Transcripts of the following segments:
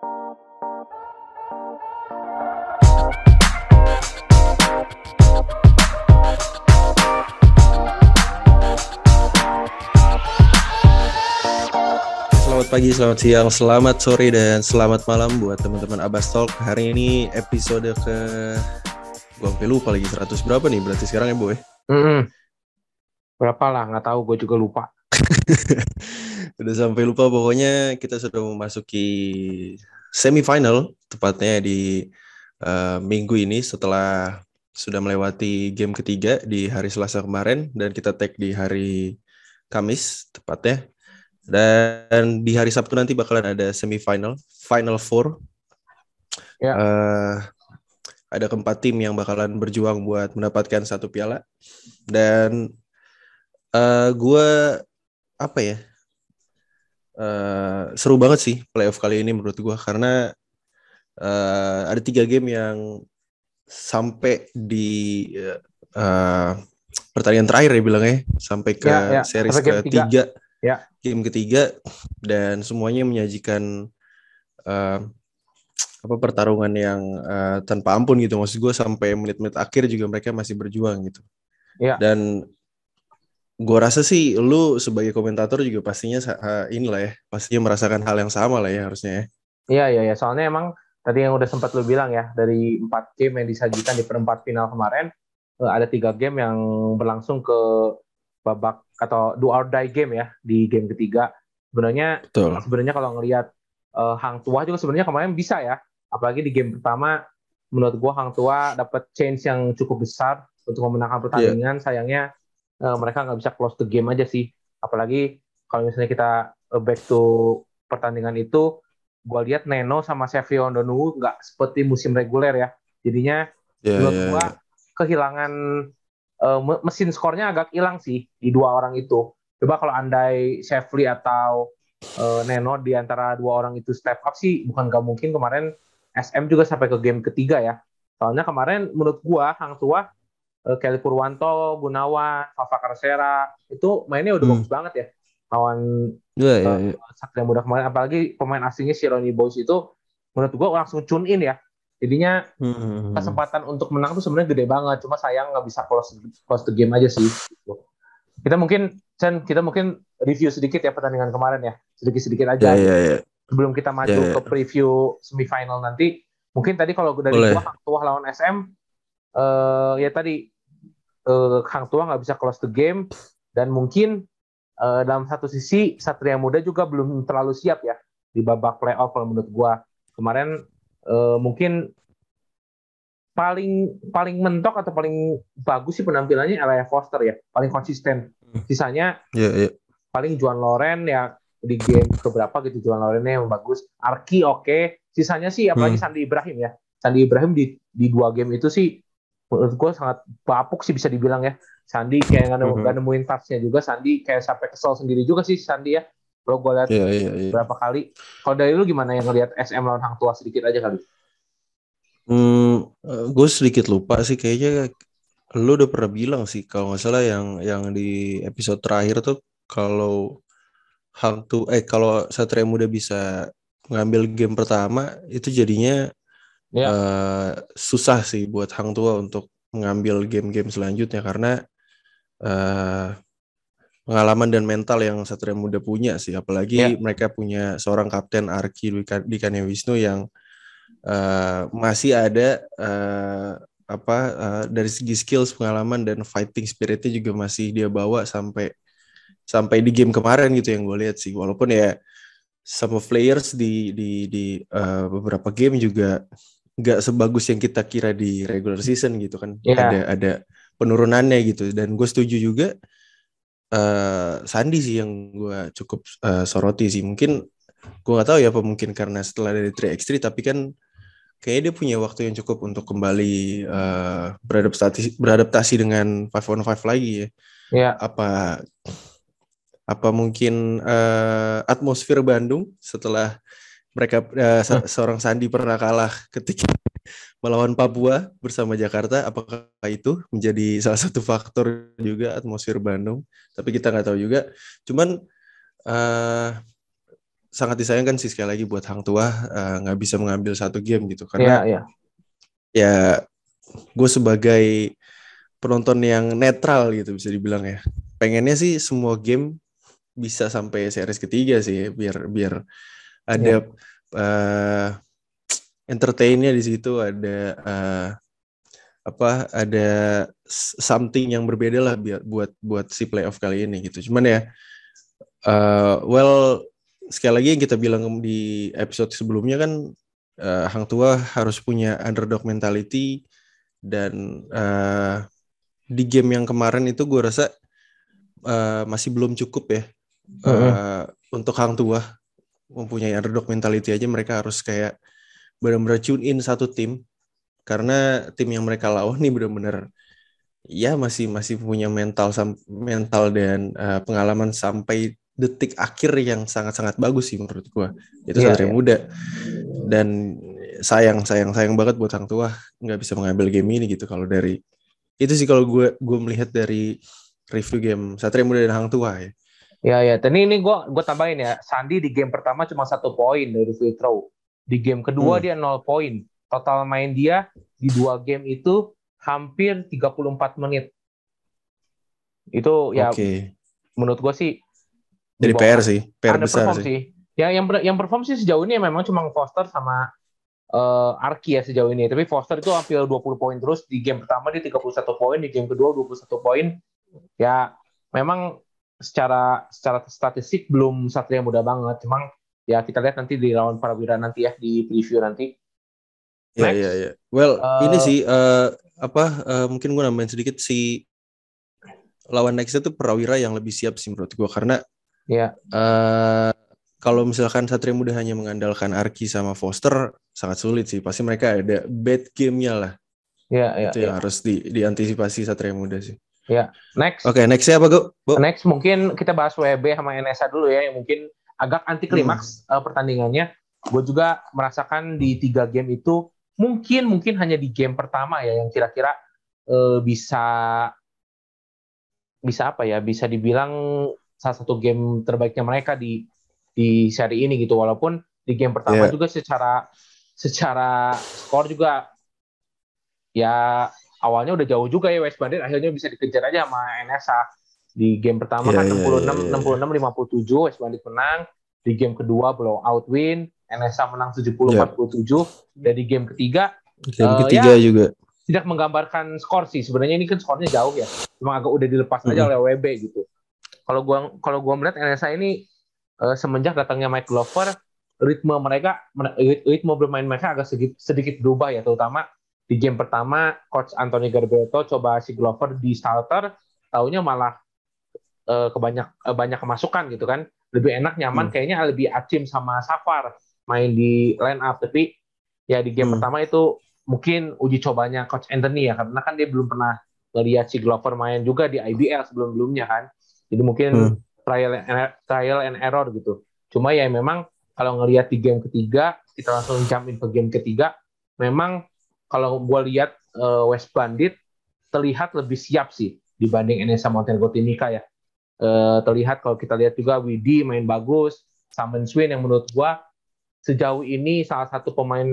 Selamat pagi, selamat siang, selamat sore, dan selamat malam buat teman-teman Abbas Talk. Hari ini episode ke... Gue sampai lupa lagi 100 berapa nih berarti sekarang ya, Boy? Mm-mm. Berapa lah, nggak tahu. Gue juga lupa. Udah sampai lupa pokoknya kita sudah memasuki semifinal tepatnya di uh, minggu ini setelah sudah melewati game ketiga di hari Selasa kemarin dan kita tag di hari Kamis tepatnya. Dan di hari Sabtu nanti bakalan ada semifinal, final four. Ya. Eh, ada keempat tim yang bakalan berjuang buat mendapatkan satu piala. Dan eh gue apa ya? Eh seru banget sih playoff kali ini menurut gue karena eh ada tiga game yang sampai di eh pertandingan terakhir ya bilangnya sampai ke Ya, ya. series Sampai ketiga Ya. game ketiga dan semuanya menyajikan eh, apa pertarungan yang eh, tanpa ampun gitu maksud gue sampai menit-menit akhir juga mereka masih berjuang gitu Ya. dan gue rasa sih lu sebagai komentator juga pastinya inilah ya pastinya merasakan hal yang sama lah ya harusnya ya Iya, iya, iya. Soalnya emang tadi yang udah sempat lu bilang ya, dari empat game yang disajikan di perempat final kemarin, eh, ada tiga game yang berlangsung ke babak atau do or die game ya di game ketiga. Sebenarnya betul sebenarnya kalau ngelihat eh, Hang Tua juga sebenarnya kemarin bisa ya. Apalagi di game pertama menurut gua Hang Tua dapat change yang cukup besar untuk memenangkan pertandingan. Sayangnya eh, mereka nggak bisa close the game aja sih. Apalagi kalau misalnya kita eh, back to pertandingan itu, gua lihat Neno sama Sevion Donu nggak seperti musim reguler ya. Jadinya ya, menurut ya, gua kehilangan eh, me- mesin skornya agak hilang sih di dua orang itu. Coba kalau andai Shefli atau eh, Neno di antara dua orang itu step up sih bukan gak mungkin kemarin SM juga sampai ke game ketiga ya. Soalnya kemarin menurut gua Hang Tua Kelly Purwanto, Gunawan, Fafa Karsera itu mainnya udah Hmm. bagus banget ya. Lawan ya, ya, ya. Satria Muda kemarin apalagi pemain asingnya si Ronnie Boys itu menurut gua langsung tune in ya. Jadinya Hmm, hmm, hmm. kesempatan untuk menang tuh sebenarnya gede banget cuma sayang nggak bisa close close the game aja sih gitu. kita mungkin Chen kita mungkin review sedikit ya pertandingan kemarin ya sedikit sedikit aja ya, ya, ya. sebelum kita maju Ya, ya. ke preview semifinal nanti mungkin tadi kalau dari Boleh. gua Hang Tuah lawan SM eh ya tadi eh, Hang Tuah nggak bisa close the game dan mungkin eh, dalam satu sisi Satria Muda juga belum terlalu siap ya di babak playoff kalau menurut gua kemarin eh, mungkin paling paling mentok atau paling bagus sih penampilannya Elia Foster ya paling konsisten Hmm. sisanya ya, ya. paling Juan Loren ya di game keberapa gitu Juan Lorennya yang bagus Arki oke sisanya sih apalagi Hmm. Sandi Ibrahim ya Sandi Ibrahim di di dua game itu sih menurut gue sangat bapuk sih bisa dibilang ya. Sandi kayak nggak nemu- Mhm. nggak nemuin touchnya juga. Sandi kayak sampai kesel sendiri juga sih Sandi ya. Kalau gue lihat ya, ya, ya. berapa kali. Kalau dari lu gimana yang ngelihat SM lawan Hang Tua sedikit aja kali? Hmm, gue sedikit lupa sih. Kayaknya lu udah pernah bilang sih kalau nggak salah yang yang di episode terakhir tuh kalau Hang tuh eh kalau Satria Muda bisa mengambil game pertama itu jadinya Ya. eh, susah sih buat Hang Tua untuk mengambil game-game selanjutnya karena eh, pengalaman dan mental yang Satria Muda punya sih apalagi Ya. mereka punya seorang kapten Arki Dwi- Dikanya Wisnu yang eh, masih ada eh, apa eh, dari segi skills pengalaman dan fighting spiritnya juga masih dia bawa sampai sampai di game kemarin gitu yang gue lihat sih walaupun ya of players di di di eh, beberapa game juga nggak sebagus yang kita kira di regular season gitu kan. Iya. ada ada penurunannya gitu. Dan gue setuju juga eh Sandi sih yang gue cukup eh, soroti sih. Mungkin gue nggak tahu ya apa mungkin karena setelah dari 3x3 tapi kan kayaknya dia punya waktu yang cukup untuk kembali eh, beradaptasi beradaptasi dengan 5 on 5 lagi ya. Ya apa apa mungkin eh, atmosfer Bandung setelah mereka eh, se- seorang Sandi pernah kalah ketika melawan Papua bersama Jakarta. Apakah itu menjadi salah satu faktor juga atmosfer Bandung? Tapi kita nggak tahu juga. Cuman eh sangat disayangkan sih sekali lagi buat Hang Tua eh, nggak uh, bisa mengambil satu game gitu. Karena yeah, yeah. ya gue sebagai penonton yang netral gitu bisa dibilang ya. Pengennya sih semua game bisa sampai series ketiga sih biar biar ada yeah. uh, entertainnya di situ ada uh, apa ada something yang berbeda lah buat buat si playoff kali ini gitu. Cuman ya uh, well sekali lagi yang kita bilang di episode sebelumnya kan uh, Hang Tua harus punya underdog mentality dan uh, di game yang kemarin itu gue rasa uh, masih belum cukup ya uh, uh untuk Hang Tua mempunyai underdog mentality aja mereka harus kayak benar-benar tune in satu tim karena tim yang mereka lawan nih benar-benar ya masih masih punya mental mental dan uh, pengalaman sampai detik akhir yang sangat-sangat bagus sih menurut gua itu yeah, Satria yeah. muda dan sayang sayang sayang banget buat Hang Tua nggak bisa mengambil game ini gitu kalau dari itu sih kalau gue gue melihat dari review game Satria Muda dan Hang Tua ya. Ya ya, tadi ini gue gue tambahin ya, Sandi di game pertama cuma satu poin dari free throw. Di game kedua hmm. dia nol poin. Total main dia di dua game itu hampir 34 menit. Itu ya okay. menurut gue sih dari PR sih, PR besar sih. sih. Ya yang yang perform sih sejauh ini memang cuma Foster sama uh, Arki ya sejauh ini. Tapi Foster itu hampir 20 poin terus di game pertama di 31 poin, di game kedua 21 poin. Ya memang secara secara statistik belum Satria muda banget. Cuma ya kita lihat nanti di lawan Prawira nanti ya di preview nanti. Iya iya iya. Well uh, ini sih uh, apa uh, mungkin gue nambahin sedikit si lawan next itu Prawira yang lebih siap sih menurut gue karena ya uh, kalau misalkan Satria Muda hanya mengandalkan Arki sama Foster sangat sulit sih pasti mereka ada bad game-nya lah. Ya, ya, itu yang ya. harus di, diantisipasi Satria Muda sih. Ya, next. Oke, okay, nextnya apa, Gu? Bu? Next mungkin kita bahas WB sama NSA dulu ya, yang mungkin agak anti klimaks hmm. uh, pertandingannya. Gue juga merasakan di tiga game itu mungkin mungkin hanya di game pertama ya yang kira-kira uh, bisa bisa apa ya bisa dibilang salah satu game terbaiknya mereka di di seri ini gitu walaupun di game pertama yeah. juga secara secara skor juga ya awalnya udah jauh juga ya West Bandit akhirnya bisa dikejar aja sama NSA di game pertama yeah, kan 66 yeah, yeah. 56 57 West Bandit menang. Di game kedua blow out win NSA menang 70 yeah. 47 dan di game ketiga game uh, ketiga ya, juga. tidak menggambarkan skor sih. Sebenarnya ini kan skornya jauh ya. Cuma agak udah dilepas mm aja oleh WB gitu. Kalau gua kalau gua melihat NSA ini uh, semenjak datangnya Mike Glover ritme mereka ritme bermain mereka agak sedikit, sedikit berubah ya terutama di game pertama coach Anthony Garbeto coba si Glover di starter taunya malah uh, kebanyak uh, banyak kemasukan gitu kan lebih enak nyaman hmm. kayaknya lebih acim sama Safar main di line up tapi ya di game hmm. pertama itu mungkin uji cobanya coach Anthony ya karena kan dia belum pernah ngeliat si Glover main juga di IBL sebelum-sebelumnya kan jadi mungkin hmm. trial and, trial and error gitu cuma ya memang kalau ngelihat di game ketiga kita langsung jamin ke game ketiga memang kalau gue lihat uh, West Bandit terlihat lebih siap sih dibanding NSA Montenegro Timika ya. Uh, terlihat kalau kita lihat juga Widi main bagus, Simon Swin yang menurut gue sejauh ini salah satu pemain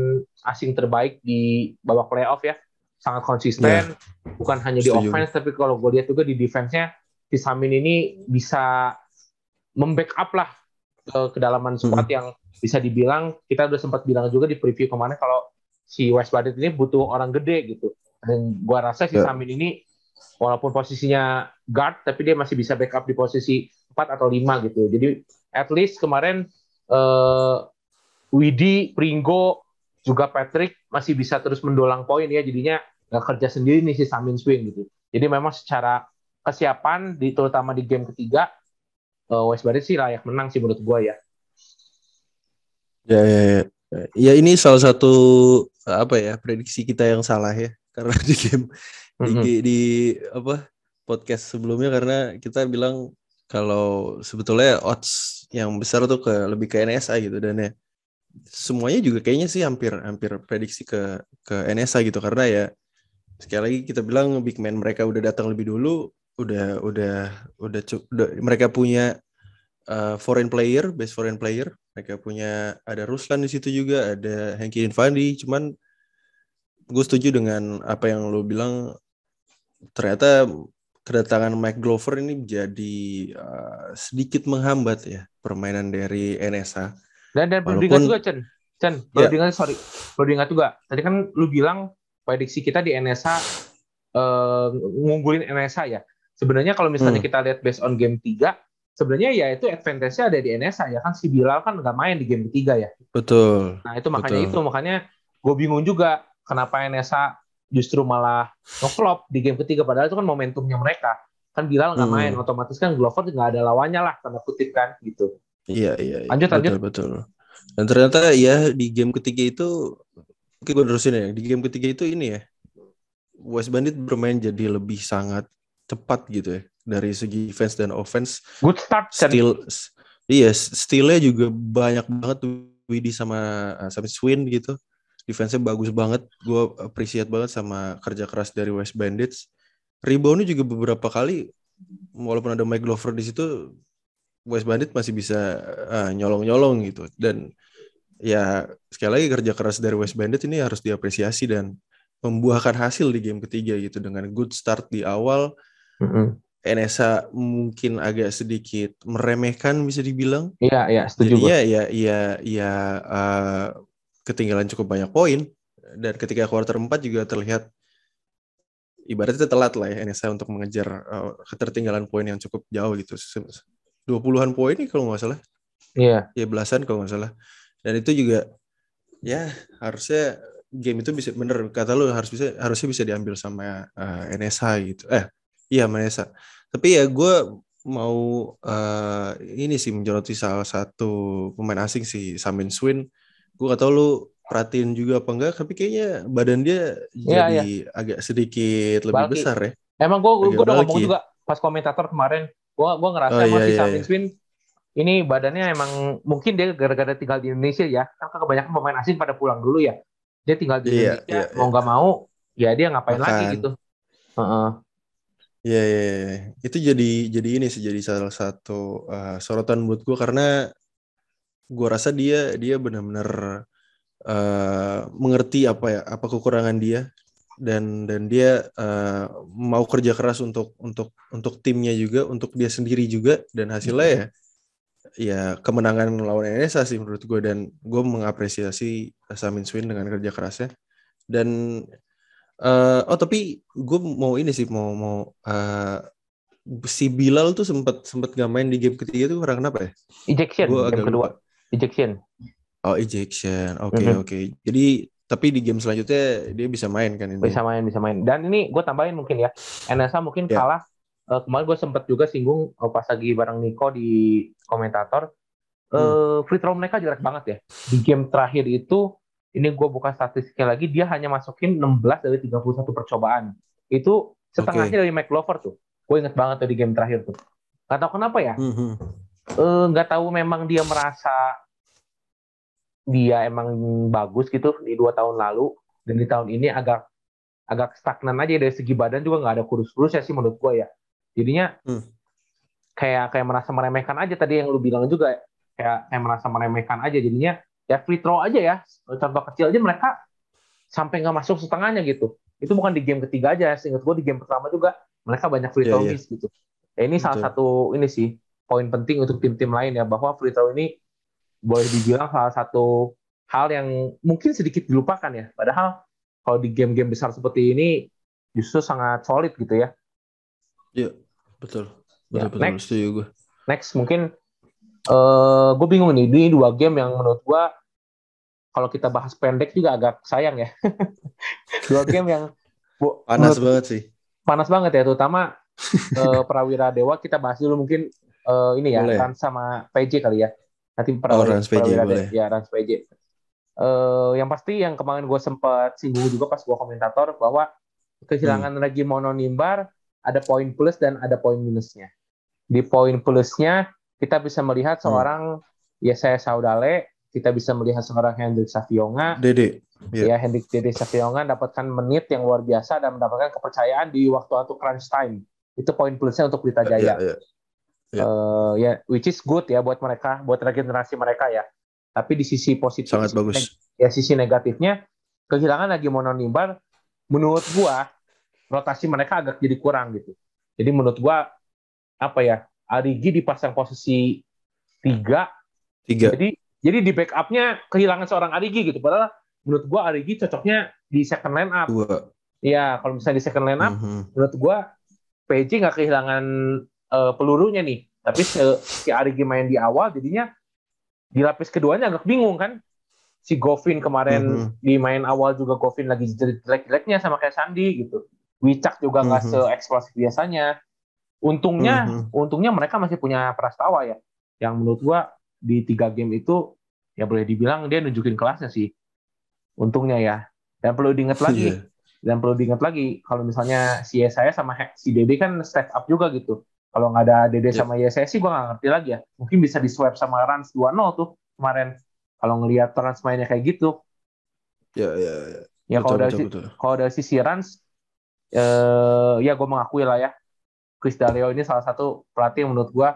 asing terbaik di babak playoff ya. Sangat konsisten, yeah. bukan hanya di offense, tapi kalau gue lihat juga di defense-nya, si Samin ini bisa membackup lah ke kedalaman squad hmm. yang bisa dibilang, kita udah sempat bilang juga di preview kemarin kalau si West Bandit ini butuh orang gede gitu. Dan gua rasa si yeah. Samin ini walaupun posisinya guard tapi dia masih bisa backup di posisi 4 atau 5 gitu. Jadi at least kemarin uh, Widi, Pringgo, juga Patrick masih bisa terus mendulang poin ya. Jadinya nggak kerja sendiri nih si Samin Swing gitu. Jadi memang secara kesiapan di terutama di game ketiga uh, West Bandit sih layak menang sih menurut gua ya. Ya, ya, ya. Ya ini salah satu apa ya prediksi kita yang salah ya. Karena di game mm-hmm. di, di apa podcast sebelumnya karena kita bilang kalau sebetulnya odds yang besar tuh ke lebih ke NSA gitu. Dan ya semuanya juga kayaknya sih hampir hampir prediksi ke ke NSA gitu. Karena ya sekali lagi kita bilang big man mereka udah datang lebih dulu udah udah udah, udah mereka punya uh, foreign player, best foreign player. Mereka punya ada Ruslan di situ juga, ada Henki Infandi. Cuman gue setuju dengan apa yang lo bilang. Ternyata kedatangan Mike Glover ini jadi uh, sedikit menghambat ya permainan dari NSA. Dan dan perlu diingat juga Chen, Chen perlu yeah. diingat sorry, perlu diingat juga. Tadi kan lu bilang prediksi kita di NSA uh, ngunggulin NSA ya. Sebenarnya kalau misalnya hmm. kita lihat based on game 3, sebenarnya ya itu advantage-nya ada di NSA ya kan si Bilal kan nggak main di game ketiga ya. Betul. Nah itu makanya betul. itu makanya gue bingung juga kenapa NSA justru malah ngeflop di game ketiga padahal itu kan momentumnya mereka kan Bilal nggak hmm. main otomatis kan Glover nggak ada lawannya lah tanda kutip kan gitu. Iya iya. iya. Lanjut betul, lanjut. Betul. Dan ternyata ya di game ketiga itu Oke gue terusin ya. Di game ketiga itu ini ya. West Bandit bermain jadi lebih sangat cepat gitu ya dari segi defense dan offense. Good start. Still, iya, stealnya juga banyak banget Widi sama uh, sama Swin gitu. Defense-nya bagus banget. Gue appreciate banget sama kerja keras dari West Bandits. Reboundnya juga beberapa kali, walaupun ada Mike Glover di situ, West Bandit masih bisa uh, nyolong-nyolong gitu. Dan ya sekali lagi kerja keras dari West Bandit ini harus diapresiasi dan membuahkan hasil di game ketiga gitu dengan good start di awal. Mm -hmm. NSA mungkin agak sedikit meremehkan bisa dibilang. Iya, iya, setuju. Jadinya ya ya ya uh, ketinggalan cukup banyak poin dan ketika quarter 4 juga terlihat ibaratnya telat lah ya NSA untuk mengejar uh, ketertinggalan poin yang cukup jauh gitu. 20-an poin nih kalau nggak salah. Iya. Ya belasan kalau nggak salah. Dan itu juga ya harusnya game itu bisa bener kata lu harus bisa harusnya bisa diambil sama uh, NSA gitu. Eh, iya NSA tapi ya gue mau uh, ini sih menyoroti salah satu pemain asing si Samin Swin. Gue gak tau lu perhatiin juga apa enggak, tapi kayaknya badan dia ya, jadi ya. agak sedikit lebih Balki. besar ya. Emang gue gue udah ngomong juga pas komentator kemarin, gue gue ngerasa oh, emang iya, si iya, Samin iya. Swin ini badannya emang mungkin dia gara-gara tinggal di Indonesia ya, kan kebanyakan pemain asing pada pulang dulu ya. Dia tinggal di iya, Indonesia, iya, mau nggak iya. mau, ya dia ngapain Makan. lagi gitu. Uh -uh. Iya, iya, iya. Itu jadi jadi ini sih jadi salah satu uh, sorotan buat gue karena gue rasa dia dia benar-benar uh, mengerti apa ya apa kekurangan dia dan dan dia uh, mau kerja keras untuk untuk untuk timnya juga untuk dia sendiri juga dan hasilnya ya ya kemenangan melawan NSA sih menurut gue dan gue mengapresiasi Samin Swin dengan kerja kerasnya dan Uh, oh tapi gue mau ini sih mau mau uh, si Bilal tuh sempat sempat gak main di game ketiga tuh karena kenapa ya? Ejection gua game kedua. Lupa. Ejection. Oh ejection. Oke okay, mm -hmm. oke. Okay. Jadi tapi di game selanjutnya dia bisa main kan ini? Bisa main bisa main. Dan ini gue tambahin mungkin ya. NSA mungkin yeah. kalah. Uh, kemarin gue sempat juga singgung uh, pas lagi bareng Niko di komentator. Uh, hmm. Free throw mereka jelek banget ya. Di game terakhir itu ini gue buka statistiknya lagi, dia hanya masukin 16 dari 31 percobaan. Itu setengahnya okay. dari McLover tuh. Gue inget banget tuh di game terakhir tuh. Gak tau kenapa ya. Mm-hmm. Uh, gak tahu memang dia merasa dia emang bagus gitu di dua tahun lalu dan di tahun ini agak agak stagnan aja dari segi badan juga nggak ada kurus-kurus ya sih menurut gue ya. Jadinya mm. kayak kayak merasa meremehkan aja tadi yang lu bilang juga kayak kayak merasa meremehkan aja jadinya ya free throw aja ya. Contoh kecil aja mereka sampai nggak masuk setengahnya gitu. Itu bukan di game ketiga aja seingat gue di game pertama juga mereka banyak free iya, throw yeah, miss gitu. Ya ini Betul. salah satu ini sih poin penting untuk tim-tim lain ya bahwa free throw ini boleh dibilang salah satu hal yang mungkin sedikit dilupakan ya. Padahal kalau di game-game besar seperti ini justru sangat solid gitu ya. Iya betul. Betul ya, betul next, setuju gue next mungkin uh, eh, gue bingung nih ini dua game yang menurut gue kalau kita bahas pendek juga agak sayang ya. Dua game yang bu, panas banget sih. Panas banget ya terutama uh, Prawira Dewa kita bahas dulu mungkin uh, ini ya kan sama PJ kali ya. Nanti Prawira, oh, PJ, Prawira boleh. ya Rans PJ uh, yang pasti yang kemarin gue sempat singgung juga pas gue komentator bahwa kehilangan hmm. lagi mononimbar ada poin plus dan ada poin minusnya. Di poin plusnya kita bisa melihat hmm. seorang hmm. ya saya Saudale, kita bisa melihat seorang Hendrik Savionga. Dede. Yeah. Ya Hendrik Dede Savionga dapatkan menit yang luar biasa dan mendapatkan kepercayaan di waktu-waktu crunch time. Itu poin plusnya untuk Pelita Jaya. Yeah, yeah. yeah. Uh, ya which is good ya buat mereka buat regenerasi mereka ya tapi di sisi positif sangat bagus ya sisi negatifnya kehilangan lagi mononimbar menurut gua rotasi mereka agak jadi kurang gitu jadi menurut gua apa ya Arigi dipasang posisi tiga tiga jadi jadi di backupnya kehilangan seorang Arigi gitu padahal menurut gua Arigi cocoknya di second line up dua Iya, kalau misalnya di second line up, mm-hmm. menurut gua PJ nggak kehilangan uh, pelurunya nih. Tapi si, si Arigi main di awal, jadinya di lapis keduanya agak bingung kan. Si Govin kemarin mm-hmm. di main awal juga Govin lagi jelek-jeleknya sama kayak Sandi gitu. Wicak juga nggak mm-hmm. se-eksplosif biasanya. Untungnya, mm-hmm. untungnya mereka masih punya Prastawa ya. Yang menurut gua di tiga game itu ya boleh dibilang dia nunjukin kelasnya sih. Untungnya ya. Dan perlu diingat lagi, yeah dan perlu diingat lagi, kalau misalnya si saya sama si Dede kan step up juga gitu. Kalau nggak ada Dede yeah. sama Yesaya sih gue nggak ngerti lagi ya. Mungkin bisa di swap sama Rans 2-0 tuh kemarin. Kalau ngelihat Rans mainnya kayak gitu. Ya, ya, ya. Ya kalau dari, kalau dari sisi Rans, eh, ya gue mengakui lah ya. Chris Dalio ini salah satu pelatih yang menurut gue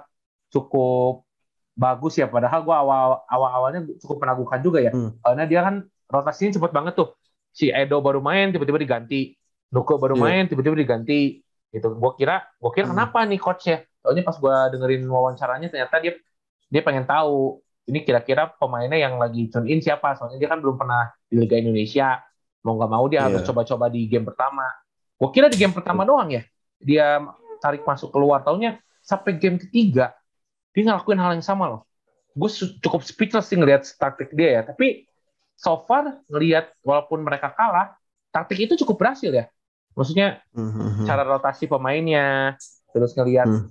cukup bagus ya. Padahal gue awal awal awalnya cukup menaguhkan juga ya. Hmm. Karena dia kan rotasinya cepet banget tuh si Edo baru main tiba-tiba diganti Nuko baru yeah. main tiba-tiba diganti gitu gue kira gue kira hmm. kenapa nih coach ya soalnya pas gue dengerin wawancaranya ternyata dia dia pengen tahu ini kira-kira pemainnya yang lagi tune in siapa soalnya dia kan belum pernah di Liga Indonesia mau nggak mau dia yeah. harus coba-coba di game pertama gue kira di game pertama doang ya dia tarik masuk keluar tahunnya sampai game ketiga dia ngelakuin hal yang sama loh gue cukup speechless sih ngeliat taktik dia ya tapi so far ngelihat walaupun mereka kalah, taktik itu cukup berhasil ya. Maksudnya mm-hmm. cara rotasi pemainnya, terus ngelihat mm.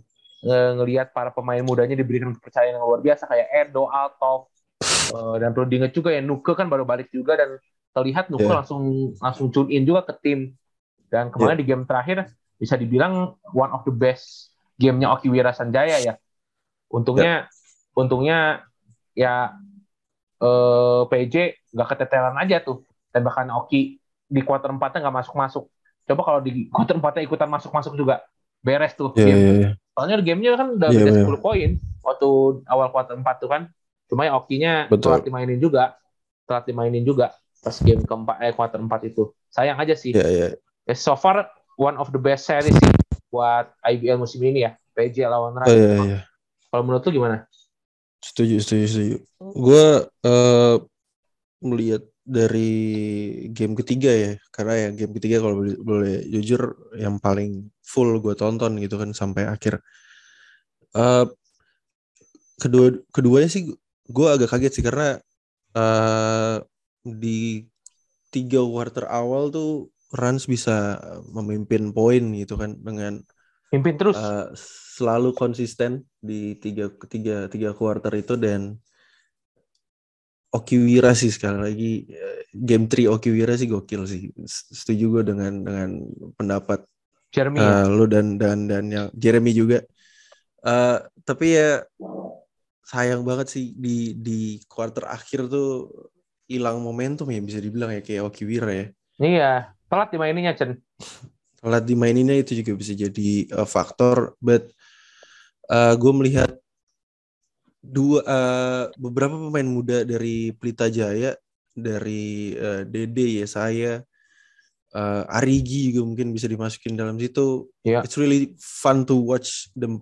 ngelihat para pemain mudanya diberikan kepercayaan yang luar biasa kayak Edo, Altov, uh, dan perlu diingat juga ya Nuke kan baru balik juga dan terlihat Nuke yeah. langsung langsung tune in juga ke tim. Dan kemarin yeah. di game terakhir bisa dibilang one of the best gamenya Okiwira Sanjaya ya. Untungnya yeah. untungnya ya eh, PJ nggak keteteran aja tuh dan bahkan Oki di kuarter empatnya nggak masuk masuk coba kalau di kuarter empatnya ikutan masuk masuk juga beres tuh yeah, game yeah, yeah. soalnya gamenya kan udah yeah, beda yeah. 10 poin waktu awal kuarter empat tuh kan cuma ya Okinya telat dimainin juga telat dimainin juga pas game keempat eh kuarter empat itu sayang aja sih yeah, yeah. Ya, so far one of the best series sih buat IBL musim ini ya PJ lawan Rans. Oh, yeah, yeah. Kalau menurut lu gimana? Setuju, setuju, setuju. Gue uh, melihat dari game ketiga ya, karena ya game ketiga kalau boleh, boleh jujur yang paling full gue tonton gitu kan sampai akhir. Uh, kedua keduanya sih gue agak kaget sih karena uh, di tiga quarter awal tuh Rans bisa memimpin poin gitu kan dengan Pimpin terus. Uh, selalu konsisten di tiga tiga tiga quarter itu dan Okiwira sih sekali lagi eh, game 3 Okiwira sih gokil sih. Setuju gue dengan dengan pendapat Jeremy uh, lu dan dan dan yang Jeremy juga. Uh, tapi ya sayang banget sih di di quarter akhir tuh hilang momentum ya bisa dibilang ya kayak Okiwira ya. Iya, telat dimaininnya Chen telat dimaininnya itu juga bisa jadi uh, faktor but uh, gue melihat dua uh, beberapa pemain muda dari Pelita Jaya dari uh, Dede ya saya uh, Arigi juga mungkin bisa dimasukin dalam situ yeah. it's really fun to watch them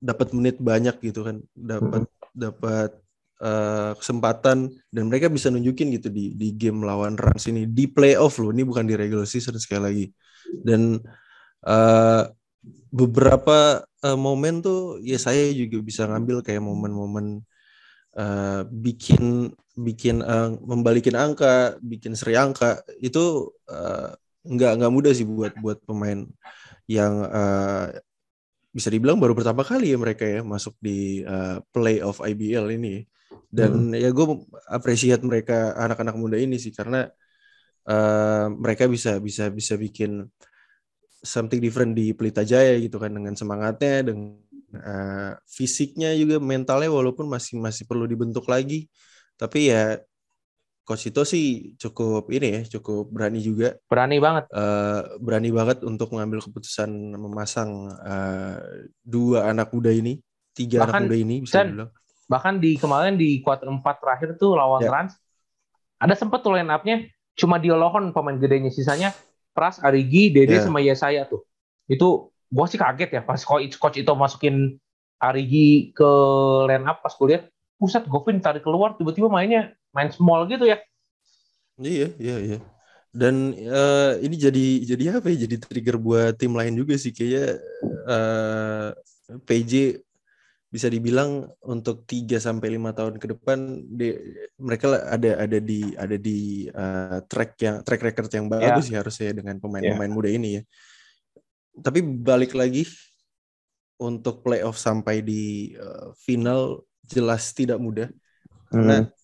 dapat menit banyak gitu kan dapat mm -hmm. dapat uh, kesempatan dan mereka bisa nunjukin gitu di di game lawan Rans ini di playoff loh. Ini bukan di regular season sekali lagi. Dan uh, beberapa uh, momen tuh ya saya juga bisa ngambil kayak momen-momen uh, bikin bikin uh, membalikin angka, bikin seri angka. Itu uh, nggak nggak mudah sih buat buat pemain yang uh, bisa dibilang baru pertama kali ya mereka ya masuk di uh, playoff IBL ini dan hmm. ya gue apresiat mereka anak-anak muda ini sih karena uh, mereka bisa bisa bisa bikin something different di Pelita Jaya gitu kan dengan semangatnya dengan uh, fisiknya juga mentalnya walaupun masih masih perlu dibentuk lagi tapi ya coach itu sih cukup ini ya, cukup berani juga. Berani banget. Uh, berani banget untuk mengambil keputusan memasang uh, dua anak muda ini, tiga bahkan, anak muda ini bisa dan, dibilang. Bahkan di kemarin di kuarter 4 terakhir tuh lawan ya. Rans, ada sempet tuh line up-nya cuma Diolohon pemain gedenya, sisanya Pras, Arigi, Dede ya. sama Yesaya tuh. Itu gua sih kaget ya pas coach, coach itu masukin Arigi ke line up pas gue lihat pusat Govin tarik keluar tiba-tiba mainnya main small gitu ya. Iya, iya, iya. Dan uh, ini jadi jadi apa ya? Jadi trigger buat tim lain juga sih kayaknya uh, eh, PJ bisa dibilang untuk 3 sampai lima tahun ke depan di, mereka ada ada di ada di uh, track yang track record yang bagus yeah. sih harusnya dengan pemain-pemain yeah. muda ini ya. Tapi balik lagi untuk playoff sampai di uh, final jelas tidak mudah. Karena hmm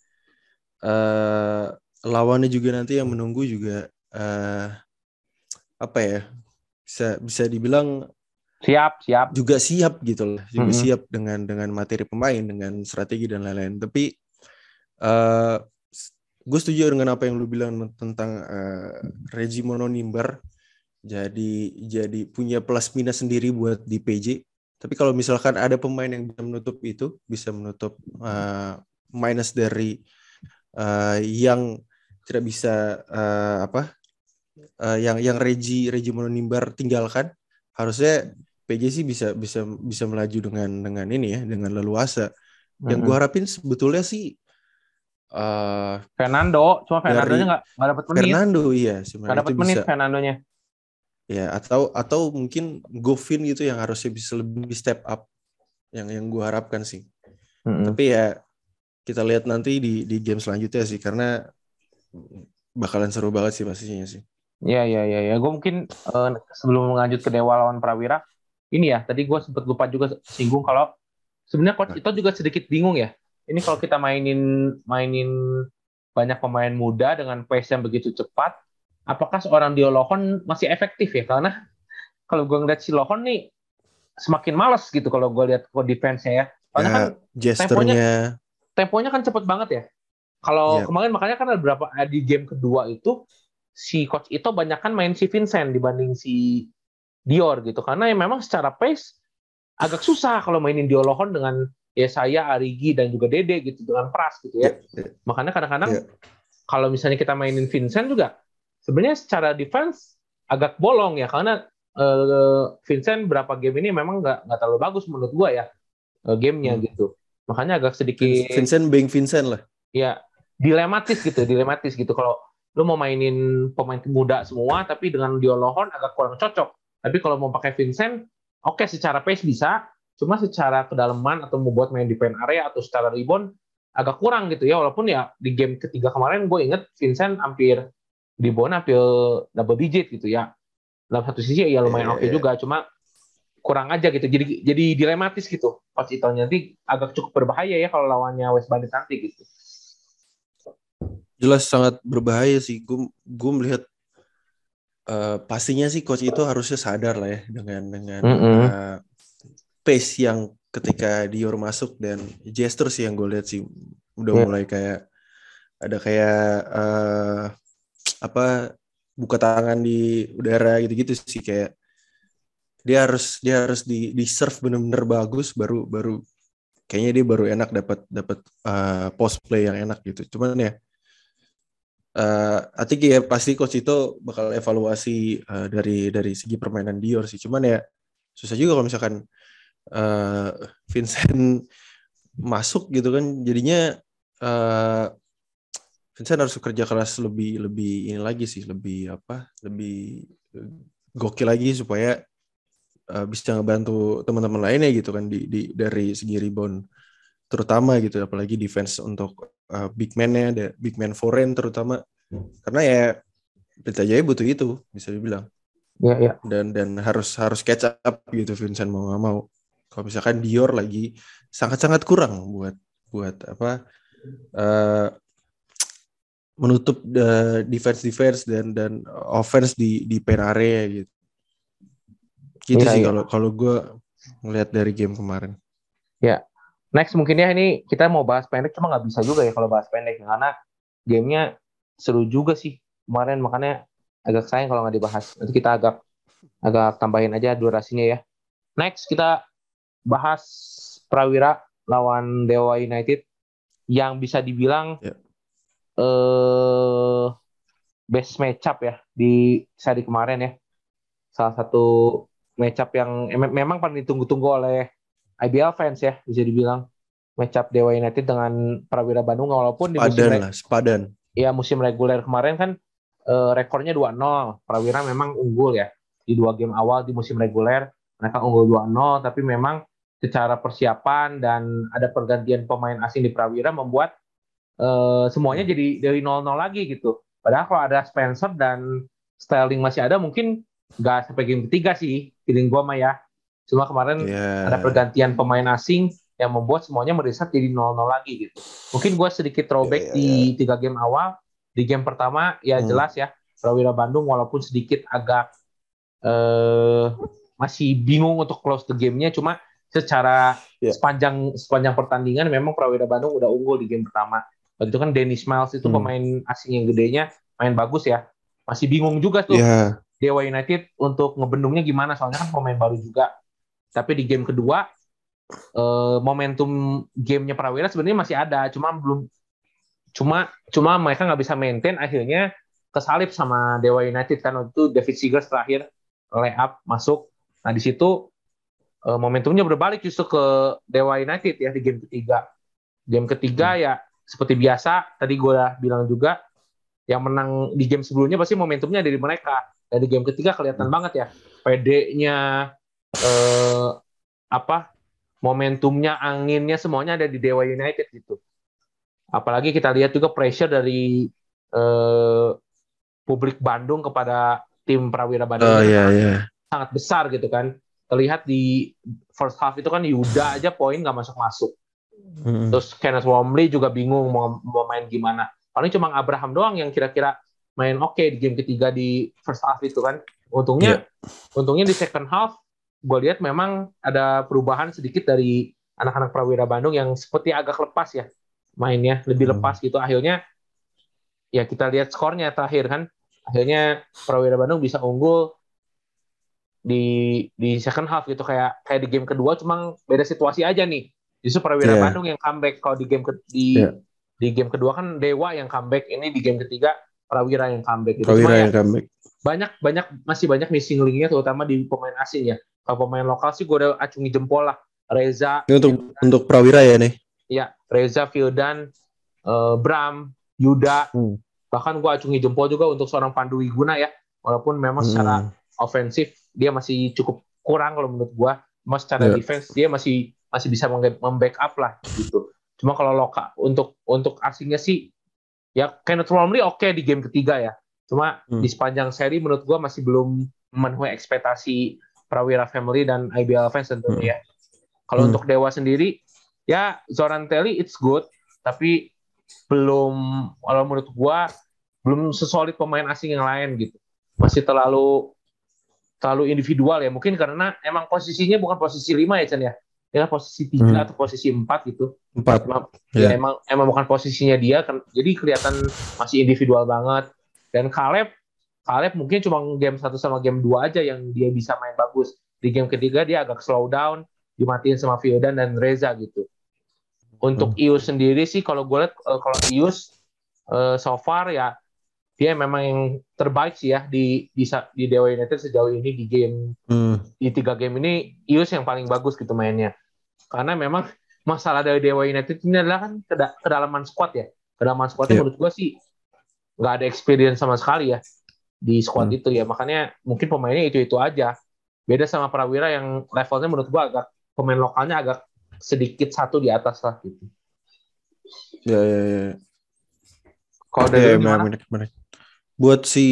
uh, lawannya juga nanti yang menunggu juga uh, apa ya bisa bisa dibilang siap siap. Juga siap gitu loh. Juga mm -hmm. siap dengan dengan materi pemain dengan strategi dan lain-lain. Tapi uh, gue setuju dengan apa yang lu bilang tentang uh, Reggie Mononimber jadi jadi punya plus minus sendiri buat di PJ tapi kalau misalkan ada pemain yang bisa menutup itu bisa menutup uh, minus dari uh, yang tidak bisa uh, apa uh, yang yang Regi Regi Mononimbar tinggalkan harusnya PJ sih bisa bisa bisa melaju dengan dengan ini ya dengan leluasa. Yang gue harapin sebetulnya sih uh, Fernando, cuma Fernando-nya nggak nggak dapat menit. Fernando iya sebenarnya nggak dapat menit Fernando-nya. Ya atau atau mungkin Govin gitu yang harusnya bisa lebih step up yang yang gue harapkan sih. Mm-hmm. Tapi ya kita lihat nanti di di game selanjutnya sih karena bakalan seru banget sih pastinya sih. Iya iya iya ya. Gue mungkin uh, sebelum lanjut ke Dewa lawan Prawira, ini ya tadi gue sempat lupa juga singgung kalau sebenarnya coach itu juga sedikit bingung ya. Ini kalau kita mainin mainin banyak pemain muda dengan pace yang begitu cepat, apakah seorang Diolohon masih efektif ya? Karena kalau gue ngeliat si Lohon nih semakin males gitu kalau gue lihat kode defense-nya ya. Karena ya, kan gesturnya temponya kan cepet banget ya. Kalau yeah. kemarin makanya kan ada beberapa eh, di game kedua itu si coach itu banyak kan main si Vincent dibanding si Dior gitu karena ya memang secara pace agak susah kalau mainin Diolohon dengan ya saya Arigi dan juga Dede gitu dengan Pras gitu ya. Yeah, yeah. Makanya kadang-kadang yeah. kalau misalnya kita mainin Vincent juga sebenarnya secara defense agak bolong ya karena uh, Vincent berapa game ini memang nggak nggak terlalu bagus menurut gua ya uh, gamenya hmm. gitu. Makanya agak sedikit Vincent being Vincent lah. Ya, dilematis gitu, dilematis gitu. Kalau lu mau mainin pemain muda semua tapi dengan Diolohon agak kurang cocok. Tapi kalau mau pakai Vincent, oke okay, secara pace bisa, cuma secara kedalaman atau mau buat main di pen area atau secara rebound agak kurang gitu ya. Walaupun ya di game ketiga kemarin gue inget Vincent hampir di rebound hampir double digit gitu ya. Dalam satu sisi ya lumayan yeah, oke okay yeah. juga, cuma kurang aja gitu. Jadi jadi dilematis gitu. Pas itu nanti agak cukup berbahaya ya kalau lawannya West Bandit nanti gitu. Jelas sangat berbahaya sih. Gue gue melihat uh, pastinya sih coach itu harusnya sadar lah ya dengan dengan mm -hmm. uh, pace yang ketika Dior masuk dan gesture sih yang gue lihat sih udah yeah. mulai kayak ada kayak uh, apa buka tangan di udara gitu-gitu sih kayak dia harus dia harus di di serve bener-bener bagus baru baru kayaknya dia baru enak dapat dapat uh, post play yang enak gitu cuman ya uh, I think ya pasti coach itu bakal evaluasi uh, dari dari segi permainan Dior sih. Cuman ya susah juga kalau misalkan uh, Vincent masuk gitu kan. Jadinya uh, Vincent harus kerja keras lebih lebih ini lagi sih. Lebih apa? Lebih gokil lagi supaya uh, bisa ngebantu teman-teman lainnya gitu kan di, di dari segi rebound terutama gitu. Apalagi defense untuk uh, big man-nya ada big man foreign terutama karena ya Pelita Jaya butuh itu bisa dibilang ya, ya. dan dan harus harus catch up gitu Vincent mau nggak mau kalau misalkan Dior lagi sangat-sangat kurang buat buat apa uh, menutup uh, defense defense dan dan offense di di pen area gitu Gitu ya, sih iya. kalau kalau gue ngelihat dari game kemarin. Ya, next mungkin ya ini kita mau bahas pendek cuma nggak bisa juga ya kalau bahas pendek karena gamenya seru juga sih kemarin makanya agak sayang kalau nggak dibahas. Nanti kita agak agak tambahin aja durasinya ya. Next kita bahas Prawira lawan Dewa United yang bisa dibilang yeah. eh best matchup ya di seri kemarin ya. Salah satu matchup yang memang paling ditunggu-tunggu oleh IBL fans ya bisa dibilang matchup Dewa United dengan Prawira Bandung walaupun di musim lah, sepadan. Ya musim reguler kemarin kan uh, rekornya 2-0. Prawira memang unggul ya di dua game awal di musim reguler. Mereka unggul 2-0 tapi memang secara persiapan dan ada pergantian pemain asing di Prawira membuat uh, semuanya jadi dari 0-0 lagi gitu. Padahal kalau ada Spencer dan Sterling masih ada mungkin nggak sampai game ketiga sih feeling gue mah ya. Cuma kemarin yeah. ada pergantian pemain asing yang membuat semuanya merisat jadi 0-0 lagi gitu. Mungkin gue sedikit throwback yeah, yeah, yeah. di tiga game awal di game pertama ya hmm. jelas ya Prawira Bandung walaupun sedikit agak eh, masih bingung untuk close the gamenya cuma secara yeah. sepanjang sepanjang pertandingan memang Prawira Bandung udah unggul di game pertama. Waktu itu kan Dennis Miles itu hmm. pemain asing yang gedenya main bagus ya. Masih bingung juga tuh yeah. Dewa United untuk ngebendungnya gimana soalnya kan pemain baru juga. Tapi di game kedua eh, momentum gamenya Prawira sebenarnya masih ada, cuma belum cuma cuma mereka nggak bisa maintain akhirnya kesalip sama Dewa United kan waktu itu David Seegers terakhir layup masuk nah di situ uh, momentumnya berbalik justru ke Dewa United ya di game ketiga game ketiga hmm. ya seperti biasa tadi gue bilang juga yang menang di game sebelumnya pasti momentumnya dari mereka dan di game ketiga kelihatan hmm. banget ya PD-nya eh, apa momentumnya anginnya semuanya ada di Dewa United gitu Apalagi kita lihat juga pressure dari uh, publik Bandung kepada tim Prawira Bandung oh, iya, iya. sangat besar gitu kan. Terlihat di first half itu kan Yuda aja poin nggak masuk-masuk. Hmm. Terus Kenneth Wormley juga bingung mau, mau main gimana. Paling cuma Abraham doang yang kira-kira main oke okay di game ketiga di first half itu kan. Untungnya, yeah. untungnya di second half gue lihat memang ada perubahan sedikit dari anak-anak Prawira Bandung yang seperti agak lepas ya mainnya lebih hmm. lepas gitu. Akhirnya ya kita lihat skornya terakhir kan. Akhirnya Prawira Bandung bisa unggul di di second half gitu. Kayak kayak di game kedua cuma beda situasi aja nih. Justru Prawira yeah. Bandung yang comeback. Kalau di game ke, di yeah. di game kedua kan Dewa yang comeback. Ini di game ketiga Prawira yang comeback gitu. Prawira yang ya, comeback banyak banyak masih banyak missing linknya terutama di pemain asing ya kalau pemain lokal sih gue udah acungi jempol lah Reza ini untuk untuk Prawira ya nih Ya, Reza, Fildan, uh, Bram, Yuda, hmm. bahkan gue acungi jempol juga untuk seorang Pandu Wiguna ya, walaupun memang hmm. secara ofensif dia masih cukup kurang kalau menurut gue, mas secara yeah. defense dia masih masih bisa membackup lah gitu. Cuma kalau lokal untuk untuk asingnya sih ya Kenneth Romley oke okay di game ketiga ya. Cuma hmm. di sepanjang seri menurut gue masih belum memenuhi ekspektasi Prawira Family dan IBL fans tentunya hmm. ya. Kalau hmm. untuk Dewa sendiri ya Zoran Telly it's good tapi belum kalau menurut gua belum sesolid pemain asing yang lain gitu masih terlalu terlalu individual ya mungkin karena emang posisinya bukan posisi lima ya Chan ya ya posisi tiga hmm. atau posisi empat gitu empat emang, yeah. emang emang bukan posisinya dia kan jadi kelihatan masih individual banget dan Caleb Caleb mungkin cuma game satu sama game dua aja yang dia bisa main bagus di game ketiga dia agak slow down dimatiin sama Fiodan dan Reza gitu. Untuk hmm. Ius sendiri sih kalau gue lihat uh, kalau Ius uh, so far ya dia memang yang terbaik sih ya di di, di Dewa United sejauh ini di game hmm. di tiga game ini Ius yang paling bagus gitu mainnya. Karena memang masalah dari Dewa United ini adalah kan keda kedalaman squad ya. Kedalaman squadnya yeah. menurut gue sih nggak ada experience sama sekali ya di squad hmm. itu ya. Makanya mungkin pemainnya itu itu aja. Beda sama Prawira yang levelnya menurut gue agak pemain lokalnya agak sedikit satu di atas lah gitu. Ya ya ya. Kalau dari ya? Menarik, menarik. Buat si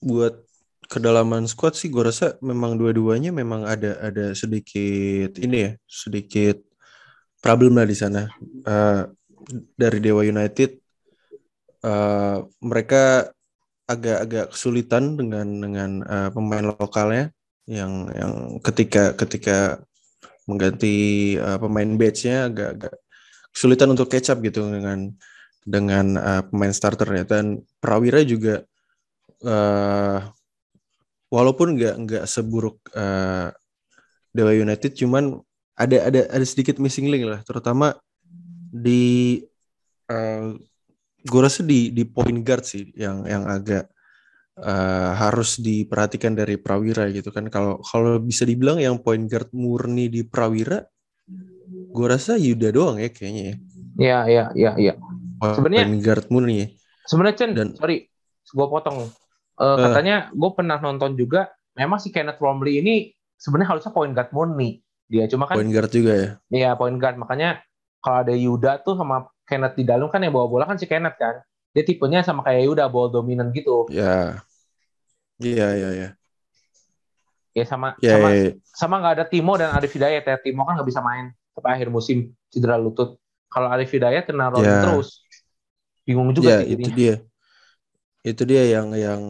buat kedalaman squad sih gue rasa memang dua-duanya memang ada ada sedikit ini ya sedikit problem lah di sana uh, dari Dewa United uh, mereka agak-agak kesulitan dengan dengan uh, pemain lokalnya yang yang ketika ketika mengganti uh, pemain batch-nya agak agak kesulitan untuk catch up gitu dengan dengan uh, pemain starternya. Dan Prawira juga uh, walaupun nggak nggak seburuk uh, Dewa United cuman ada ada ada sedikit missing link lah. Terutama di uh, gue rasa di di point guard sih yang yang agak uh, harus diperhatikan dari Prawira gitu kan. Kalau kalau bisa dibilang yang point guard murni di Prawira gue rasa Yuda doang ya kayaknya ya. Iya iya iya iya sebenarnya point guard murni ya. sebenarnya Chen Dan, sorry gue potong. Uh, katanya gue pernah nonton juga memang si Kenneth Romley ini sebenarnya harusnya point guard murni. Dia cuma kan point guard juga ya. Iya point guard. Makanya kalau ada Yuda tuh sama Kenneth di dalam kan yang bawa bola kan si Kenneth kan. Dia tipenya sama kayak Yuda ball dominan gitu. Ya. Iya iya iya. Ya sama ya, sama ya, ya. sama nggak ada Timo dan Arif Hidayat ya. Timo kan nggak bisa main sampai akhir musim cedera lutut. Kalau Arif Hidayat kena Ron ya. terus. Bingung juga ya, sih itu dia. Itu dia yang yang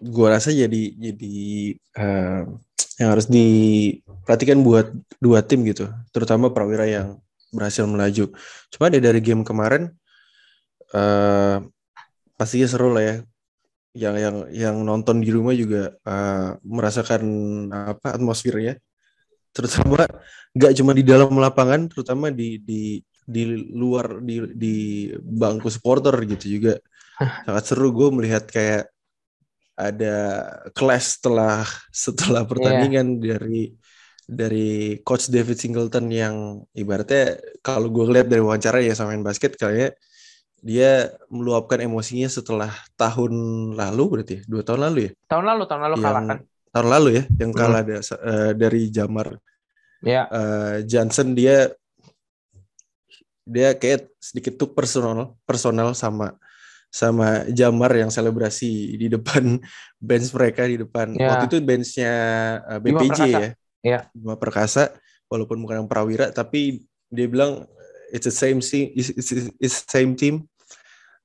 gua rasa jadi jadi uh, yang harus diperhatikan buat dua tim gitu. Terutama Prawira yang berhasil melaju cuma dari game kemarin uh, pastinya seru lah ya yang yang yang nonton di rumah juga uh, merasakan apa atmosfernya terutama nggak cuma di dalam lapangan terutama di di di luar di di bangku supporter gitu juga sangat seru gue melihat kayak ada kelas setelah setelah iya. pertandingan yeah. dari dari coach David Singleton yang ibaratnya kalau gue lihat dari wawancara ya sama main basket kayaknya dia meluapkan emosinya setelah tahun lalu berarti ya? dua tahun lalu ya? Tahun lalu tahun lalu yang, kalah kan? tahun lalu ya yang kalah hmm. uh, dari Jamar. Ya. Uh, Johnson dia dia kayak sedikit tuh personal personal sama sama Jamar yang selebrasi di depan bench mereka di depan. Ya. waktu itu benchnya uh, eh, BPJ ya ya Bima Perkasa walaupun bukan yang Prawira tapi dia bilang it's the same team it's, it's, it's same team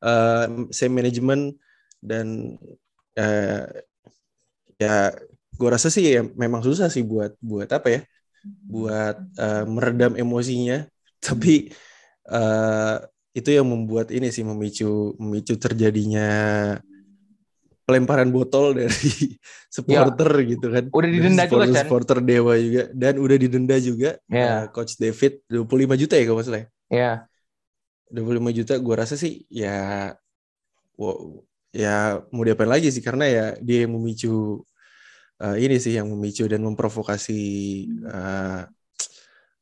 uh, same management dan uh, ya gue rasa sih ya memang susah sih buat buat apa ya buat uh, meredam emosinya. Tapi uh, itu yang membuat ini sih memicu memicu terjadinya pelemparan botol dari supporter ya. gitu kan. Udah didenda supporter, juga kan? Supporter Dewa juga dan udah didenda juga ya. uh, coach David 25 juta ya kalau masalah ya. Iya. 25 juta gue rasa sih ya wow, ya mau diapain lagi sih karena ya dia yang memicu uh, ini sih yang memicu dan memprovokasi uh,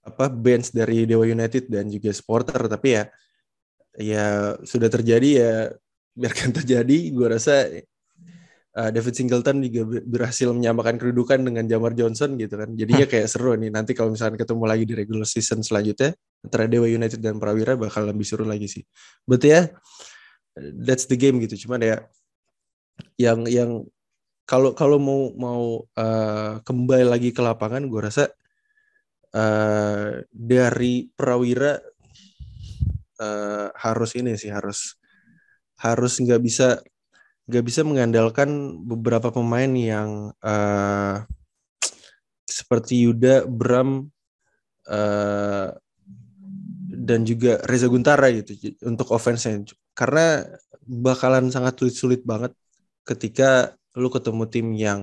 apa bands dari Dewa United dan juga supporter tapi ya ya sudah terjadi ya biarkan terjadi gue rasa uh, David Singleton juga berhasil menyamakan kedudukan dengan Jamar Johnson gitu kan jadinya kayak seru nih nanti kalau misalnya ketemu lagi di regular season selanjutnya antara Dewa United dan Prawira bakal lebih seru lagi sih. Betul ya, that's the game gitu. Cuman ya yang yang kalau kalau mau mau uh, kembali lagi ke lapangan, gue rasa uh, dari Prawira uh, harus ini sih harus harus nggak bisa nggak bisa mengandalkan beberapa pemain yang uh, seperti Yuda, Bram, uh, dan juga Reza Guntara gitu untuk offense-nya. Karena bakalan sangat sulit-sulit banget ketika lu ketemu tim yang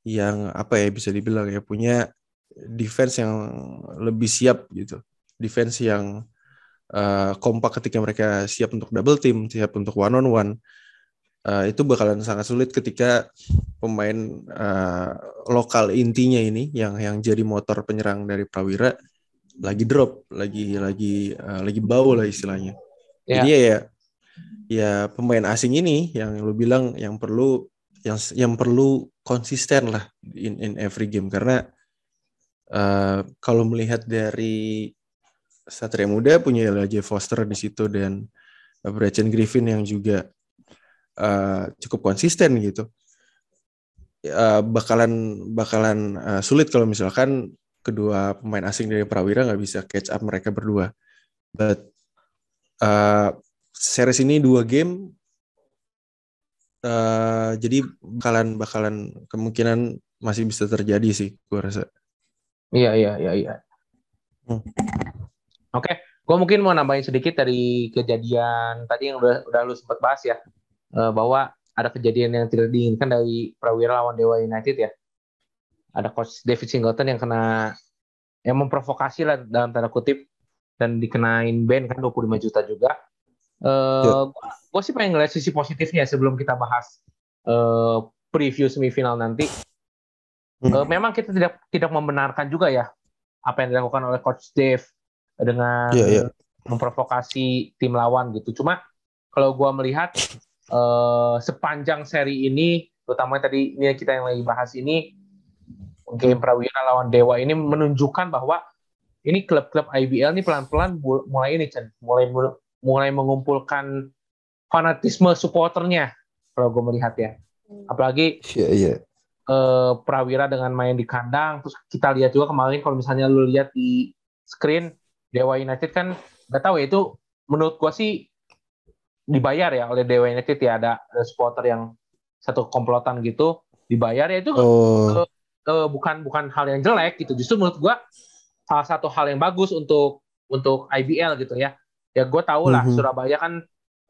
yang apa ya bisa dibilang ya punya defense yang lebih siap gitu. Defense yang uh, kompak ketika mereka siap untuk double team, siap untuk one on one. Uh, itu bakalan sangat sulit ketika pemain uh, lokal intinya ini yang yang jadi motor penyerang dari Prawira lagi drop, lagi lagi uh, lagi bau lah istilahnya. Yeah. Jadi ya ya pemain asing ini yang lu bilang yang perlu yang yang perlu konsisten lah in in every game karena uh, kalau melihat dari Satria Muda punya Elijah Foster di situ dan Braden Griffin yang juga uh, cukup konsisten gitu. Uh, bakalan bakalan uh, sulit kalau misalkan kedua pemain asing dari Prawira nggak bisa catch up mereka berdua. But uh, series ini dua game, uh, jadi bakalan bakalan kemungkinan masih bisa terjadi sih, gue rasa. Iya iya iya iya. Hmm. Oke, okay. gue mungkin mau nambahin sedikit dari kejadian tadi yang udah udah lu sempat bahas ya uh, bahwa ada kejadian yang tidak diinginkan dari Prawira lawan Dewa United ya. Ada coach David Singleton yang kena yang memprovokasi lah dalam tanda kutip dan dikenain ban kan 25 juta juga. Uh, yeah. Gue sih pengen ngeliat sisi positifnya sebelum kita bahas uh, preview semifinal nanti. Hmm. Uh, memang kita tidak tidak membenarkan juga ya apa yang dilakukan oleh coach Dave dengan yeah, yeah. memprovokasi tim lawan gitu. Cuma kalau gue melihat sepanjang seri ini, terutama tadi ini kita yang lagi bahas ini, game Prawira lawan Dewa ini menunjukkan bahwa ini klub-klub IBL ini pelan-pelan mulai ini Chen, mulai mulai mengumpulkan fanatisme supporternya kalau gue melihat ya. Apalagi yeah, yeah. Uh, Prawira dengan main di kandang, terus kita lihat juga kemarin kalau misalnya lu lihat di screen Dewa United kan nggak tahu ya itu menurut gua sih dibayar ya oleh Dewa United ya ada, ada supporter yang satu komplotan gitu dibayar ya itu oh. uh, uh, bukan bukan hal yang jelek gitu justru menurut gua salah satu hal yang bagus untuk untuk IBL gitu ya ya gue tau lah mm -hmm. Surabaya kan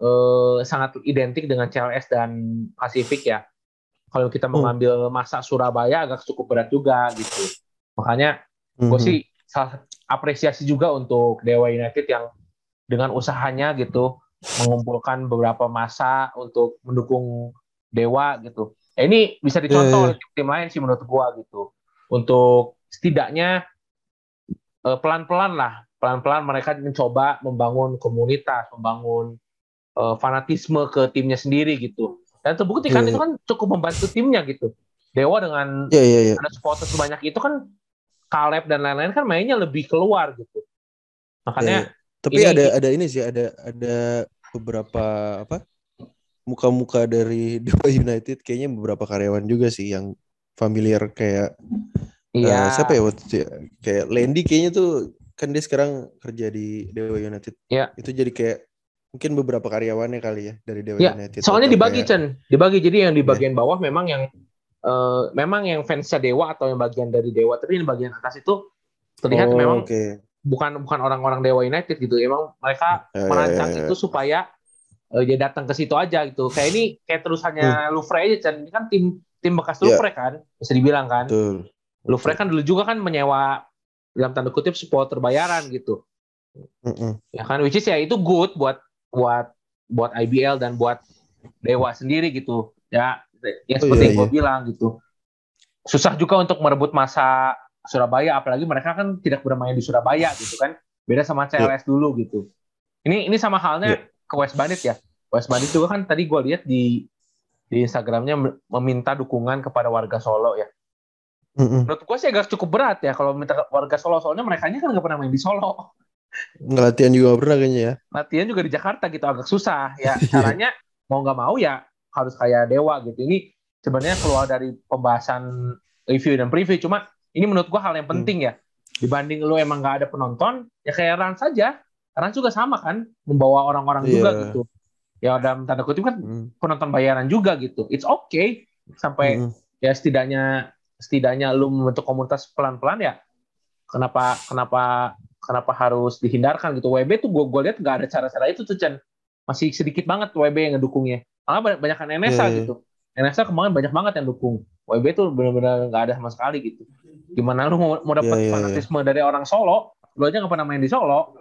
uh, sangat identik dengan CLS dan Pasifik ya kalau kita oh. mengambil masa Surabaya agak cukup berat juga gitu makanya gue mm -hmm. sih apresiasi juga untuk Dewa United yang dengan usahanya gitu mengumpulkan beberapa masa untuk mendukung Dewa gitu. Eh, ini bisa dicontoh yeah, yeah. oleh tim lain sih menurut gua gitu. Untuk setidaknya uh, pelan-pelan lah, pelan-pelan mereka mencoba membangun komunitas, membangun uh, fanatisme ke timnya sendiri gitu. Dan terbukti kan yeah, itu kan cukup membantu timnya gitu. Dewa dengan yeah, yeah, yeah. ada supporter sebanyak itu kan Caleb dan lain-lain kan mainnya lebih keluar gitu. Makanya ya, tapi ini, ada ada ini sih ada ada beberapa apa muka-muka dari Dewa United kayaknya beberapa karyawan juga sih yang familiar kayak iya. uh, siapa ya waktu itu ya? kayak Landy kayaknya tuh kan dia sekarang kerja di Dewa United. Iya. Itu jadi kayak mungkin beberapa karyawannya kali ya dari Dewa ya, United. Soalnya dibagi kayak... Chen, dibagi jadi yang di iya. bagian ya. bawah memang yang uh, memang yang fansnya Dewa atau yang bagian dari Dewa, tapi yang bagian atas itu terlihat oh, memang okay. Bukan bukan orang-orang Dewa United gitu. Emang mereka ya, merancang ya, ya, ya. itu supaya uh, dia datang ke situ aja gitu. Kayak ini kayak terusannya hmm. Louvre aja, Chan. Ini kan tim tim bekas ya. Louvre kan, bisa dibilang kan. Betul. Louvre kan dulu juga kan menyewa dalam tanda kutip supporter bayaran gitu. Mm -mm. Ya kan, which is ya itu good buat buat buat IBL dan buat Dewa sendiri gitu. Ya ya oh, seperti oh, iya, gue iya. bilang gitu susah juga untuk merebut masa Surabaya apalagi mereka kan tidak bermain di Surabaya gitu kan beda sama CLS yeah. dulu gitu ini ini sama halnya yeah. ke West Bandit ya West Bandit juga kan tadi gue lihat di di Instagramnya meminta dukungan kepada warga Solo ya mm-hmm. menurut gue sih agak cukup berat ya kalau minta warga Solo soalnya mereka kan nggak pernah main di Solo nggak latihan juga pernah kayaknya ya latihan juga di Jakarta gitu agak susah ya caranya mau nggak mau ya harus kayak dewa gitu. Ini sebenarnya keluar dari pembahasan review dan preview. Cuma ini menurut gua hal yang penting hmm. ya. Dibanding lu emang nggak ada penonton, ya kayak Ran saja. Ran juga sama kan, membawa orang-orang yeah. juga gitu. Ya dalam tanda kutip kan hmm. penonton bayaran juga gitu. It's okay sampai hmm. ya setidaknya setidaknya lu membentuk komunitas pelan-pelan ya. Kenapa kenapa kenapa harus dihindarkan gitu? WB tuh gue gue lihat nggak ada cara-cara itu tuh Chen. Masih sedikit banget WB yang ngedukungnya malah banyak banyak NSA yeah. Iya. gitu NSA kemarin banyak banget yang dukung. WB tuh benar-benar nggak ada sama sekali gitu. Gimana lu mau, mau dapat yeah, yeah, fanatisme yeah. dari orang Solo? Lu aja nggak pernah main di Solo.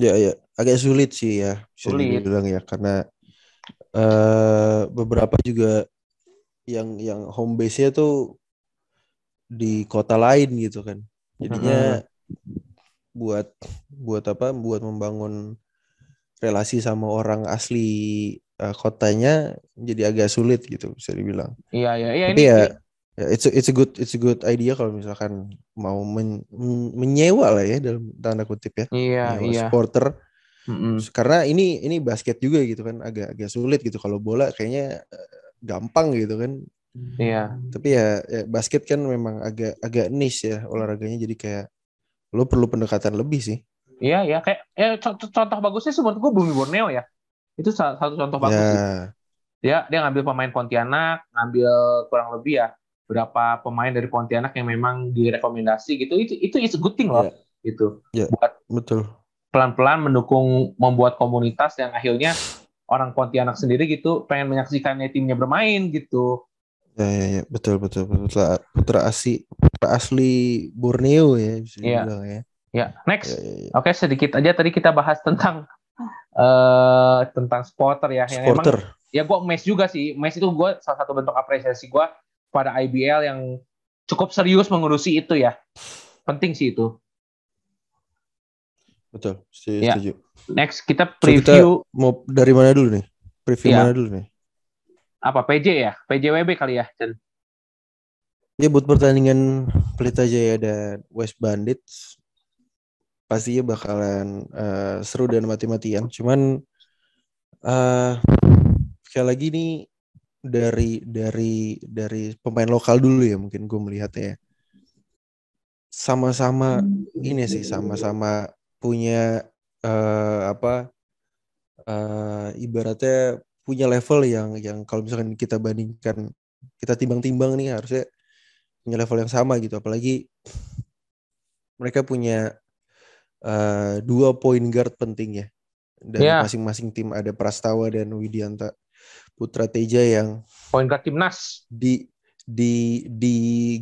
Ya ya. Agak sulit sih ya. Sulit. dibilang ya karena uh, beberapa juga yang yang home base nya tuh di kota lain gitu kan. Jadinya uh-huh. buat buat apa? Buat membangun relasi sama orang asli uh, kotanya jadi agak sulit gitu bisa dibilang. Iya iya iya. Tapi ini, ya, ya it's a, it's a good it's a good idea kalau misalkan mau men, menyewa lah ya dalam tanda kutip ya. Iya iya. Supporter. Mm -hmm. Karena ini ini basket juga gitu kan agak agak sulit gitu kalau bola kayaknya uh, gampang gitu kan. Iya. Tapi ya, ya basket kan memang agak agak niche ya olahraganya jadi kayak lo perlu pendekatan lebih sih. Iya iya kayak ya contoh, contoh bagusnya menurut gue Bumi Borneo ya itu satu contoh bagus yeah. sih. Dia dia ngambil pemain Pontianak, ngambil kurang lebih ya berapa pemain dari Pontianak yang memang direkomendasi gitu. Itu itu is good thing loh. Yeah. Gitu. Yeah. Buat betul. pelan-pelan mendukung membuat komunitas yang akhirnya orang Pontianak sendiri gitu pengen menyaksikannya timnya bermain gitu. Ya, ya, ya, betul, betul, putra, putra asli, putra asli Borneo ya, bisa Iya. dibilang ya. Ya, next. Ya, ya, ya. Oke, sedikit aja tadi kita bahas tentang eh tentang supporter ya. Yang emang ya gue mes juga sih. Mes itu gue salah satu bentuk apresiasi gue pada IBL yang cukup serius mengurusi itu ya. Penting sih itu. betul, setuju. Ya. setuju. Next kita So, kita- preview Mau dari mana dulu nih? Preview Iya. mana dulu nih? apa PJ ya? PJWB kali ya, Chen. Ya buat pertandingan Pelita Jaya dan West Bandits pastinya bakalan eh, seru dan mati-matian. Cuman eh sekali lagi nih dari dari dari pemain lokal dulu ya mungkin gue melihatnya ya. Sama-sama ini sih sama-sama punya eh apa eh ibaratnya punya level yang yang kalau misalkan kita bandingkan kita timbang-timbang nih harusnya punya level yang sama gitu apalagi mereka punya eh, dua point guard penting ya dari Ya. masing-masing tim ada Prastawa dan Widianta Putra Teja yang Poin guard timnas. di di di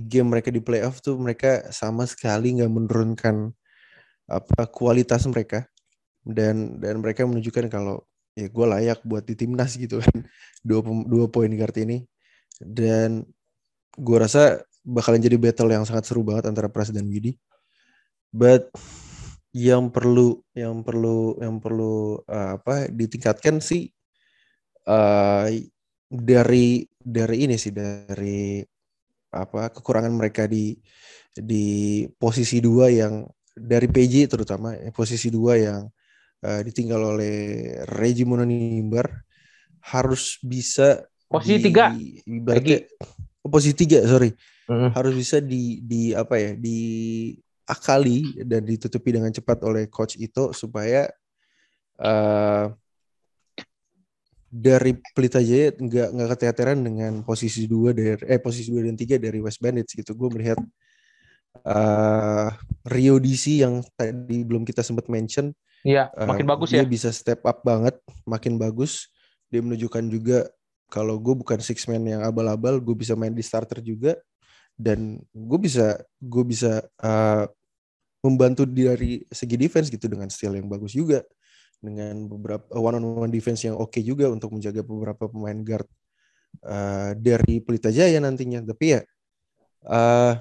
game mereka di playoff tuh mereka sama sekali nggak menurunkan apa kualitas mereka. Dan dan mereka menunjukkan kalau ya gue layak buat di timnas gitu kan. Dua dua poin guard ini. Dan gue rasa bakalan jadi battle yang sangat seru banget antara Pras dan Widi. But yang perlu yang perlu yang perlu uh, apa ditingkatkan sih uh, dari dari ini sih dari apa kekurangan mereka di di posisi dua yang dari PJ terutama eh, posisi dua yang uh, ditinggal oleh Reggie Mononimbar harus bisa Posisi di- tiga, ibaratnya oh, posisi tiga sorry. Mm. harus bisa di di apa ya di akali dan ditutupi dengan cepat oleh coach itu supaya eh dari Pelita Jaya nggak nggak keteteran dengan posisi dua dari eh posisi dua dan tiga dari West Bandits gitu. Gue melihat eh Rio DC yang tadi belum kita sempat mention Iya, eh, makin bagus dia ya. bisa step up banget makin bagus. Dia menunjukkan juga kalau gue bukan six man yang abal-abal gue bisa main di starter juga dan gue bisa gue bisa uh, membantu dari segi defense gitu dengan style yang bagus juga. Dengan beberapa one on one defense yang oke juga untuk menjaga beberapa pemain guard uh, dari Pelita Jaya nantinya. Tapi ya uh,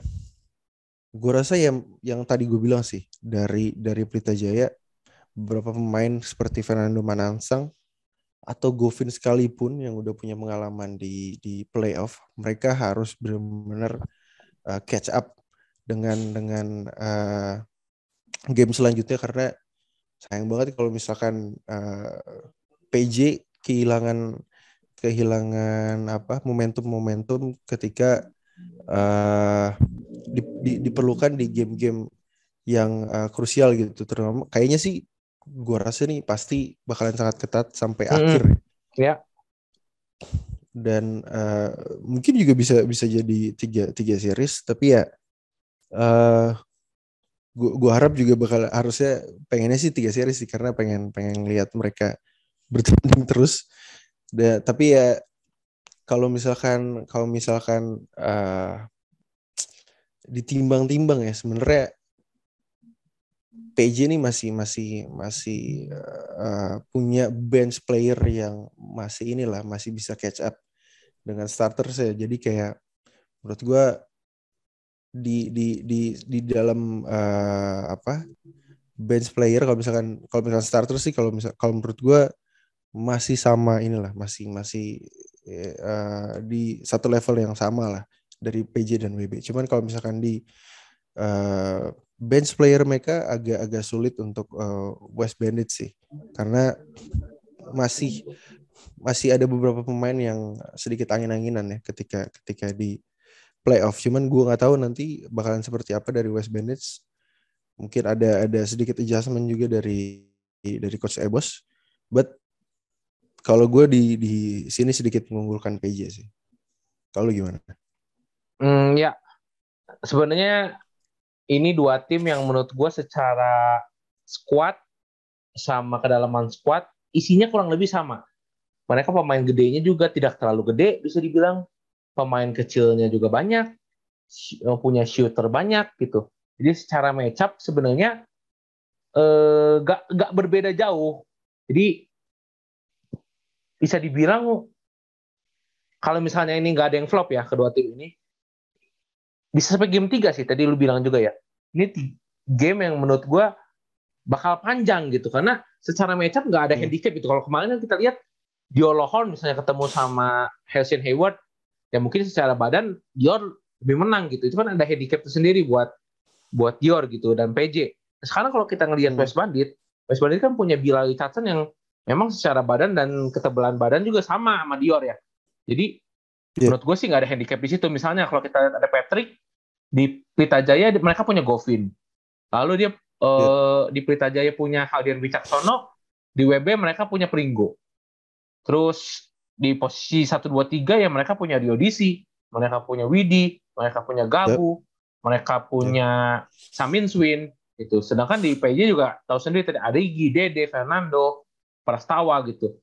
gue rasa yang yang tadi gue bilang sih dari dari Pelita Jaya beberapa pemain seperti Fernando Manansang atau Govin sekalipun yang udah punya pengalaman di di playoff mereka harus benar-benar uh, catch up dengan dengan uh, game selanjutnya karena sayang banget kalau misalkan uh, PJ kehilangan kehilangan apa momentum-momentum ketika uh, di, di, diperlukan di game-game yang uh, krusial gitu terutama kayaknya sih gua rasa nih pasti bakalan sangat ketat sampai Mm-mm. akhir Ya. Dan uh, mungkin juga bisa bisa jadi tiga tiga series tapi ya uh, gua, gua harap juga bakal harusnya pengennya sih tiga series sih karena pengen pengen lihat mereka bertanding terus. Da- tapi ya kalau misalkan kalau misalkan uh, ditimbang-timbang ya sebenarnya PJ ini masih masih masih uh, punya bench player yang masih inilah masih bisa catch up dengan starter saya jadi kayak menurut gua di di di di dalam uh, apa bench player kalau misalkan kalau misalkan starter sih kalau misal kalau menurut gua masih sama inilah masih masih uh, di satu level yang sama lah dari PJ dan WB cuman kalau misalkan di uh, bench player mereka agak-agak sulit untuk uh, West Bandits sih. Karena masih masih ada beberapa pemain yang sedikit angin-anginan ya ketika ketika di playoff. Cuman gua nggak tahu nanti bakalan seperti apa dari West Bandits mungkin ada ada sedikit adjustment juga dari dari coach Ebos. But kalau gue di di sini sedikit mengunggulkan PJ sih. Kalau gimana? Hmm, ya. Sebenarnya ini dua tim yang menurut gue secara squad sama kedalaman squad isinya kurang lebih sama. Mereka pemain gedenya juga tidak terlalu gede bisa dibilang. Pemain kecilnya juga banyak, punya shooter banyak gitu. Jadi secara match up sebenarnya eh, gak, gak berbeda jauh. Jadi bisa dibilang kalau misalnya ini nggak ada yang flop ya kedua tim ini bisa sampai game 3 sih tadi lu bilang juga ya ini game yang menurut gue bakal panjang gitu karena secara matchup nggak ada hmm. handicap gitu kalau kemarin kan kita lihat Diolohon misalnya ketemu sama Helsing Hayward ya mungkin secara badan Dior lebih menang gitu itu kan ada handicap tersendiri buat buat Dior gitu dan PJ sekarang kalau kita ngelihat hmm. West Bandit West Bandit kan punya Bilal Richardson yang memang secara badan dan ketebalan badan juga sama sama Dior ya. Jadi yeah. menurut gue sih nggak ada handicap di situ. Misalnya kalau kita ada Patrick di Pelita Jaya mereka punya Govin. Lalu dia yeah. uh, di Pelita Jaya punya Haldian Wicaksono, di WB mereka punya Pringgo. Terus di posisi 1 2 3 ya mereka punya Diodisi, mereka punya Widi, mereka punya Gabu, yeah. mereka punya yeah. Samin Swin itu. Sedangkan di PJ juga tahu sendiri tadi ada Igi, Dede, Fernando, Prastawa gitu.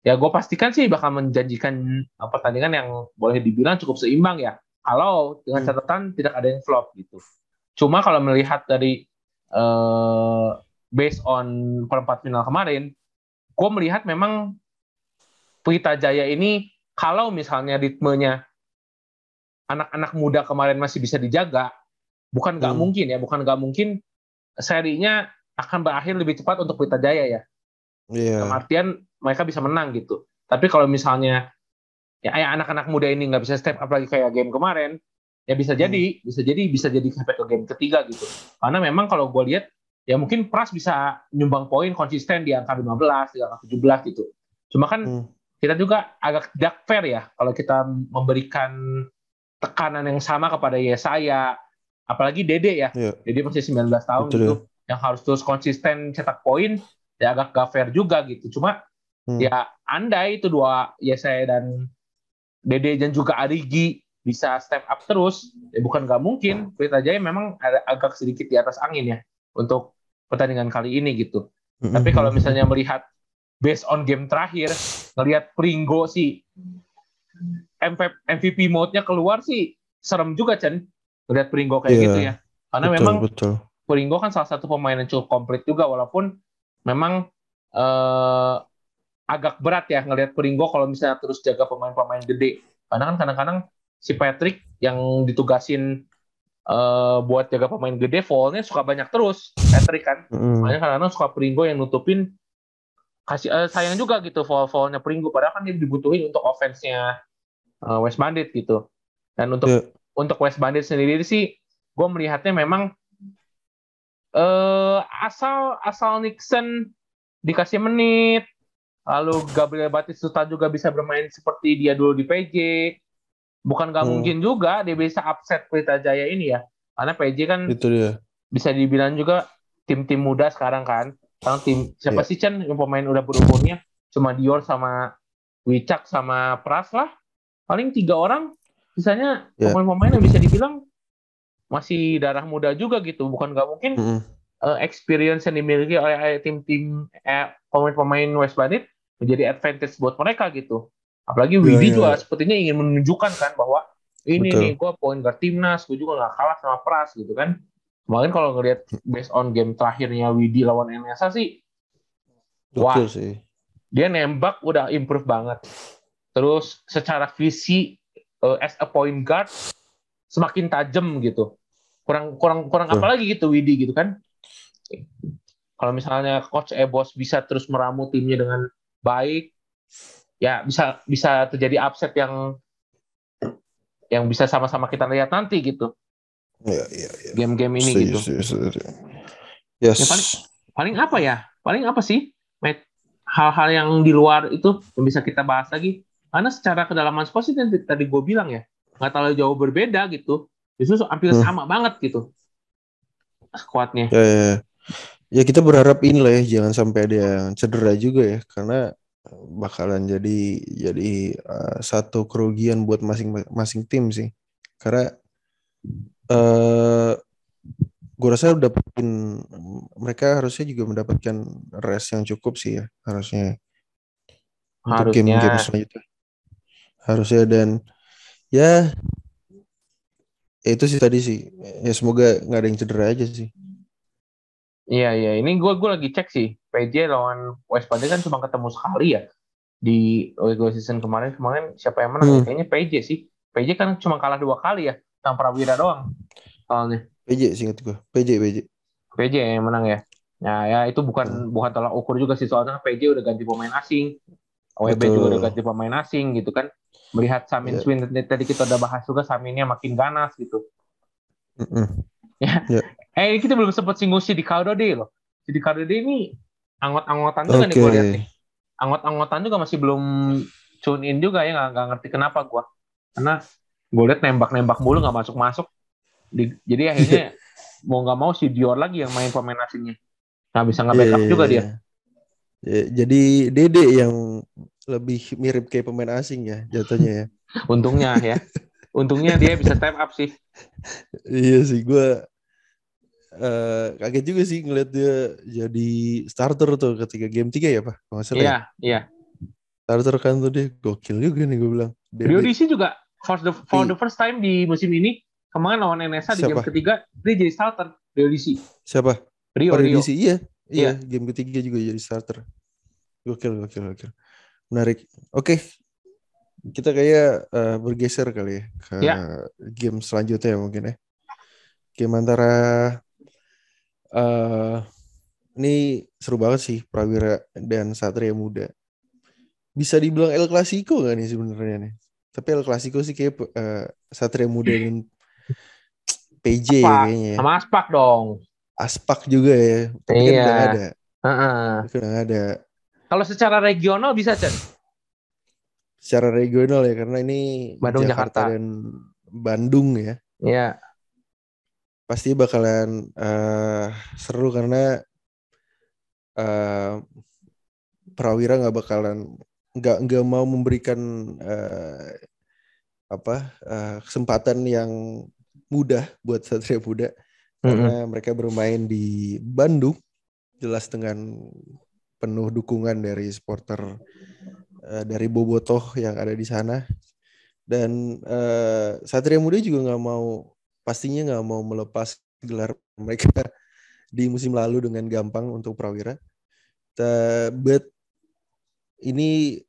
Ya gue pastikan sih bakal menjanjikan uh, pertandingan yang boleh dibilang cukup seimbang ya. Kalau dengan hmm. catatan hmm. tidak ada yang flop gitu. Cuma kalau melihat dari uh, based on perempat final kemarin, gue melihat memang Pelita Jaya ini kalau misalnya ritmenya anak-anak muda kemarin masih bisa dijaga, bukan nggak hmm. mungkin ya, bukan nggak mungkin serinya akan berakhir lebih cepat untuk Pelita Jaya ya. Yeah. Dalam artian mereka bisa menang gitu. Tapi kalau misalnya ya anak-anak muda ini nggak bisa step up lagi kayak game kemarin, ya bisa hmm. jadi, bisa jadi bisa jadi sampai ke game ketiga gitu. Karena memang kalau gue lihat ya mungkin Pras bisa nyumbang poin konsisten di angka 15, di angka 17 gitu. Cuma kan hmm. kita juga agak tidak fair ya kalau kita memberikan tekanan yang sama kepada Yesaya, apalagi Dede ya. Yeah. Dede masih 19 tahun Betul, gitu, ya. yang harus terus konsisten cetak poin ya agak gak fair juga gitu. Cuma hmm. Ya andai itu dua ya saya dan Dede dan juga Arigi bisa step up terus, ya bukan gak mungkin. Pelita Jaya memang ada agak sedikit di atas angin ya untuk pertandingan kali ini gitu. Hmm. Tapi kalau misalnya melihat based on game terakhir, ngelihat Pringgo sih MVP mode-nya keluar sih serem juga Chen. Ngelihat Pringgo kayak yeah, gitu ya. Karena betul, memang betul. Pringgo kan salah satu pemain yang cukup komplit juga walaupun memang uh, agak berat ya ngelihat Pringgo kalau misalnya terus jaga pemain-pemain gede. Karena kan kadang-kadang si Patrick yang ditugasin uh, buat jaga pemain gede, fallnya suka banyak terus Patrick kan. Mm. Makanya kadang-kadang suka Pringgo yang nutupin kasih uh, sayang juga gitu fall-fallnya Pringgo padahal kan dia dibutuhin untuk offense-nya uh, West Bandit gitu. Dan untuk yeah. untuk West Bandit sendiri sih gue melihatnya memang uh, asal asal Nixon dikasih menit, lalu Gabriel Batistuta juga bisa bermain seperti dia dulu di PJ. Bukan gak hmm. mungkin juga dia bisa upset Pelita Jaya ini ya. Karena PJ kan Itu dia. bisa dibilang juga tim-tim muda sekarang kan. Sekarang tim siapa yeah. sih Chen yang pemain udah berumurnya? Cuma Dior sama Wicak sama Pras lah. Paling tiga orang. Sisanya yeah. pemain-pemain yang bisa dibilang masih darah muda juga gitu bukan nggak mungkin mm -hmm. Uh, experience yang dimiliki oleh tim-tim eh, pemain-pemain West Bandit menjadi advantage buat mereka gitu apalagi yeah, Widi yeah. juga sepertinya ingin menunjukkan kan bahwa ini Betul. nih gue poin guard timnas gue juga nggak kalah sama Pras gitu kan kemarin kalau ngelihat based on game terakhirnya Widi lawan NSA sih Betul wah sih. dia nembak udah improve banget terus secara visi uh, as a point guard semakin tajam gitu kurang kurang kurang apa lagi gitu Widi gitu kan kalau misalnya coach Ebos bisa terus meramu timnya dengan baik ya bisa bisa terjadi upset yang yang bisa sama-sama kita lihat nanti gitu ya, ya, ya. game-game ini see, gitu see, see. Yes. Ya, paling, paling apa ya paling apa sih hal-hal yang di luar itu yang bisa kita bahas lagi karena secara kedalaman squad sih tadi gue bilang ya nggak terlalu jauh berbeda gitu justru hampir hmm. sama banget gitu squadnya. Ya, ya, ya. Ya kita berharap ini lah ya jangan sampai ada yang cedera juga ya karena bakalan jadi jadi uh, satu kerugian buat masing-masing tim sih. Karena uh, gue rasa dapetin mereka harusnya juga mendapatkan rest yang cukup sih ya harusnya. Untuk Harusnya. game-game selanjutnya. Harusnya dan ya ya itu sih tadi sih. Ya semoga nggak ada yang cedera aja sih Iya iya, ini gue gue lagi cek sih. PJ lawan West Bandit kan cuma ketemu sekali ya di regular season kemarin. Kemarin siapa yang menang? Hmm. Kayaknya PJ sih. PJ kan cuma kalah dua kali ya, sama Prawira doang. Soalnya PJ sih ingat gue PJ PJ PJ yang menang ya. Nah ya itu bukan Hmm. bukan tolak ukur juga sih soalnya PJ udah ganti pemain asing. OEB Betul. juga udah ganti pemain asing gitu kan. Melihat Samin Iya. Swin tadi kita udah bahas juga Saminnya makin ganas gitu. Mm-mm. Eh kita belum sempat singgung si Ricardo deh loh. Si Ricardo deh ini anggot-anggotan juga nih Oke. gue lihat nih. Anggot-anggotan juga masih belum tune in juga ya nggak nggak ngerti kenapa gue. Karena gue lihat nembak-nembak mulu nggak masuk-masuk. Di- jadi akhirnya mau nggak mau si Dior lagi yang main pemain asingnya. Nggak bisa nge-backup Iya, juga iya, dia. Ya, jadi Dede yang lebih mirip kayak pemain asing ya jatuhnya ya. Untungnya ya. Untungnya dia bisa step up sih. iya sih gue eh kaget juga sih ngeliat dia jadi starter tuh ketika game 3 ya pak kalau nggak salah ya. Iya, iya. starter kan tuh dia gokil juga nih gue bilang Dede. Rio DC juga for the for Iya. the first time di musim ini kemarin lawan NSA di game ketiga dia jadi starter Rio DC. siapa Rio oh, Rio. DC iya Iya. iya game ketiga juga jadi starter gokil gokil gokil menarik oke kita kayak eh, bergeser kali ya ke Ya. game selanjutnya mungkin ya game antara eh ini seru banget sih Prawira dan Satria Muda bisa dibilang El Clasico gak nih sebenarnya nih tapi El Clasico sih kayak eh, Satria Muda dan PJ ya Aspak. kayaknya ya. Sama Aspak dong. Aspak juga ya tapi kan Iya. udah nggak ada Heeh. Tapi udah nggak ada Kalau secara regional bisa Chan. secara regional ya karena ini Bandung, Jakarta. dan Bandung ya Iya. Pasti bakalan eh, seru karena eh, Prawira nggak bakalan nggak nggak mau memberikan eh, apa eh, kesempatan yang mudah buat Satria Muda. Karena mereka bermain di Bandung jelas dengan penuh dukungan dari supporter eh, dari Bobotoh yang ada di sana. Dan eh, Satria Muda juga nggak mau pastinya nggak mau melepas gelar mereka di musim lalu dengan gampang untuk Prawira. But ini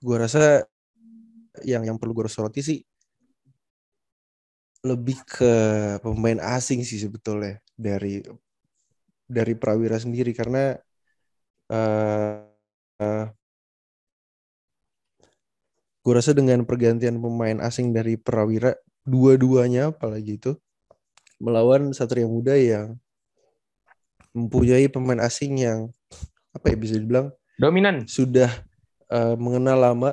gua rasa yang yang perlu gue soroti sih lebih ke pemain asing sih sebetulnya dari dari Prawira sendiri karena eh eh, gue rasa dengan pergantian pemain asing dari Prawira dua-duanya apalagi itu melawan Satria Muda yang mempunyai pemain asing yang apa ya bisa dibilang Dominan. sudah eh, mengenal lama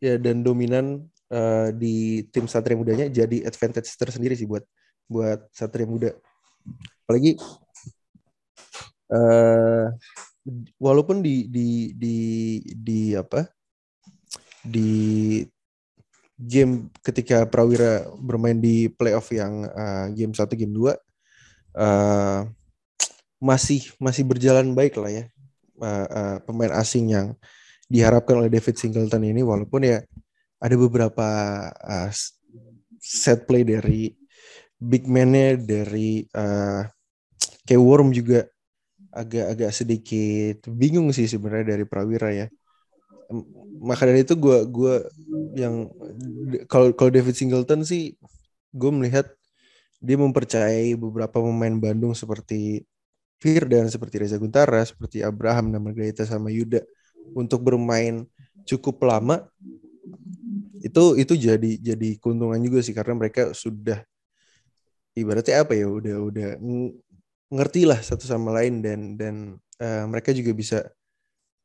ya dan dominan eh, di tim Satria Mudanya jadi advantage tersendiri sih buat buat Satria Muda. Apalagi eh walaupun di di di di apa di game ketika Prawira bermain di playoff yang eh, game 1 game 2 eh masih masih berjalan baik lah ya eh, eh, pemain asing yang diharapkan oleh David Singleton ini walaupun ya ada beberapa uh, set play dari big man-nya dari uh, kayak Worm juga agak-agak sedikit bingung sih sebenarnya dari Prawira ya. Maka dari itu gua gua yang kalau kalau David Singleton sih gue melihat dia mempercayai beberapa pemain Bandung seperti Firdan, seperti Reza Guntara, seperti Abraham, nama Gaeta sama Yuda untuk bermain cukup lama itu itu jadi jadi keuntungan juga sih karena mereka sudah ibaratnya apa ya udah udah ng- ngerti lah satu sama lain dan dan eh, mereka juga bisa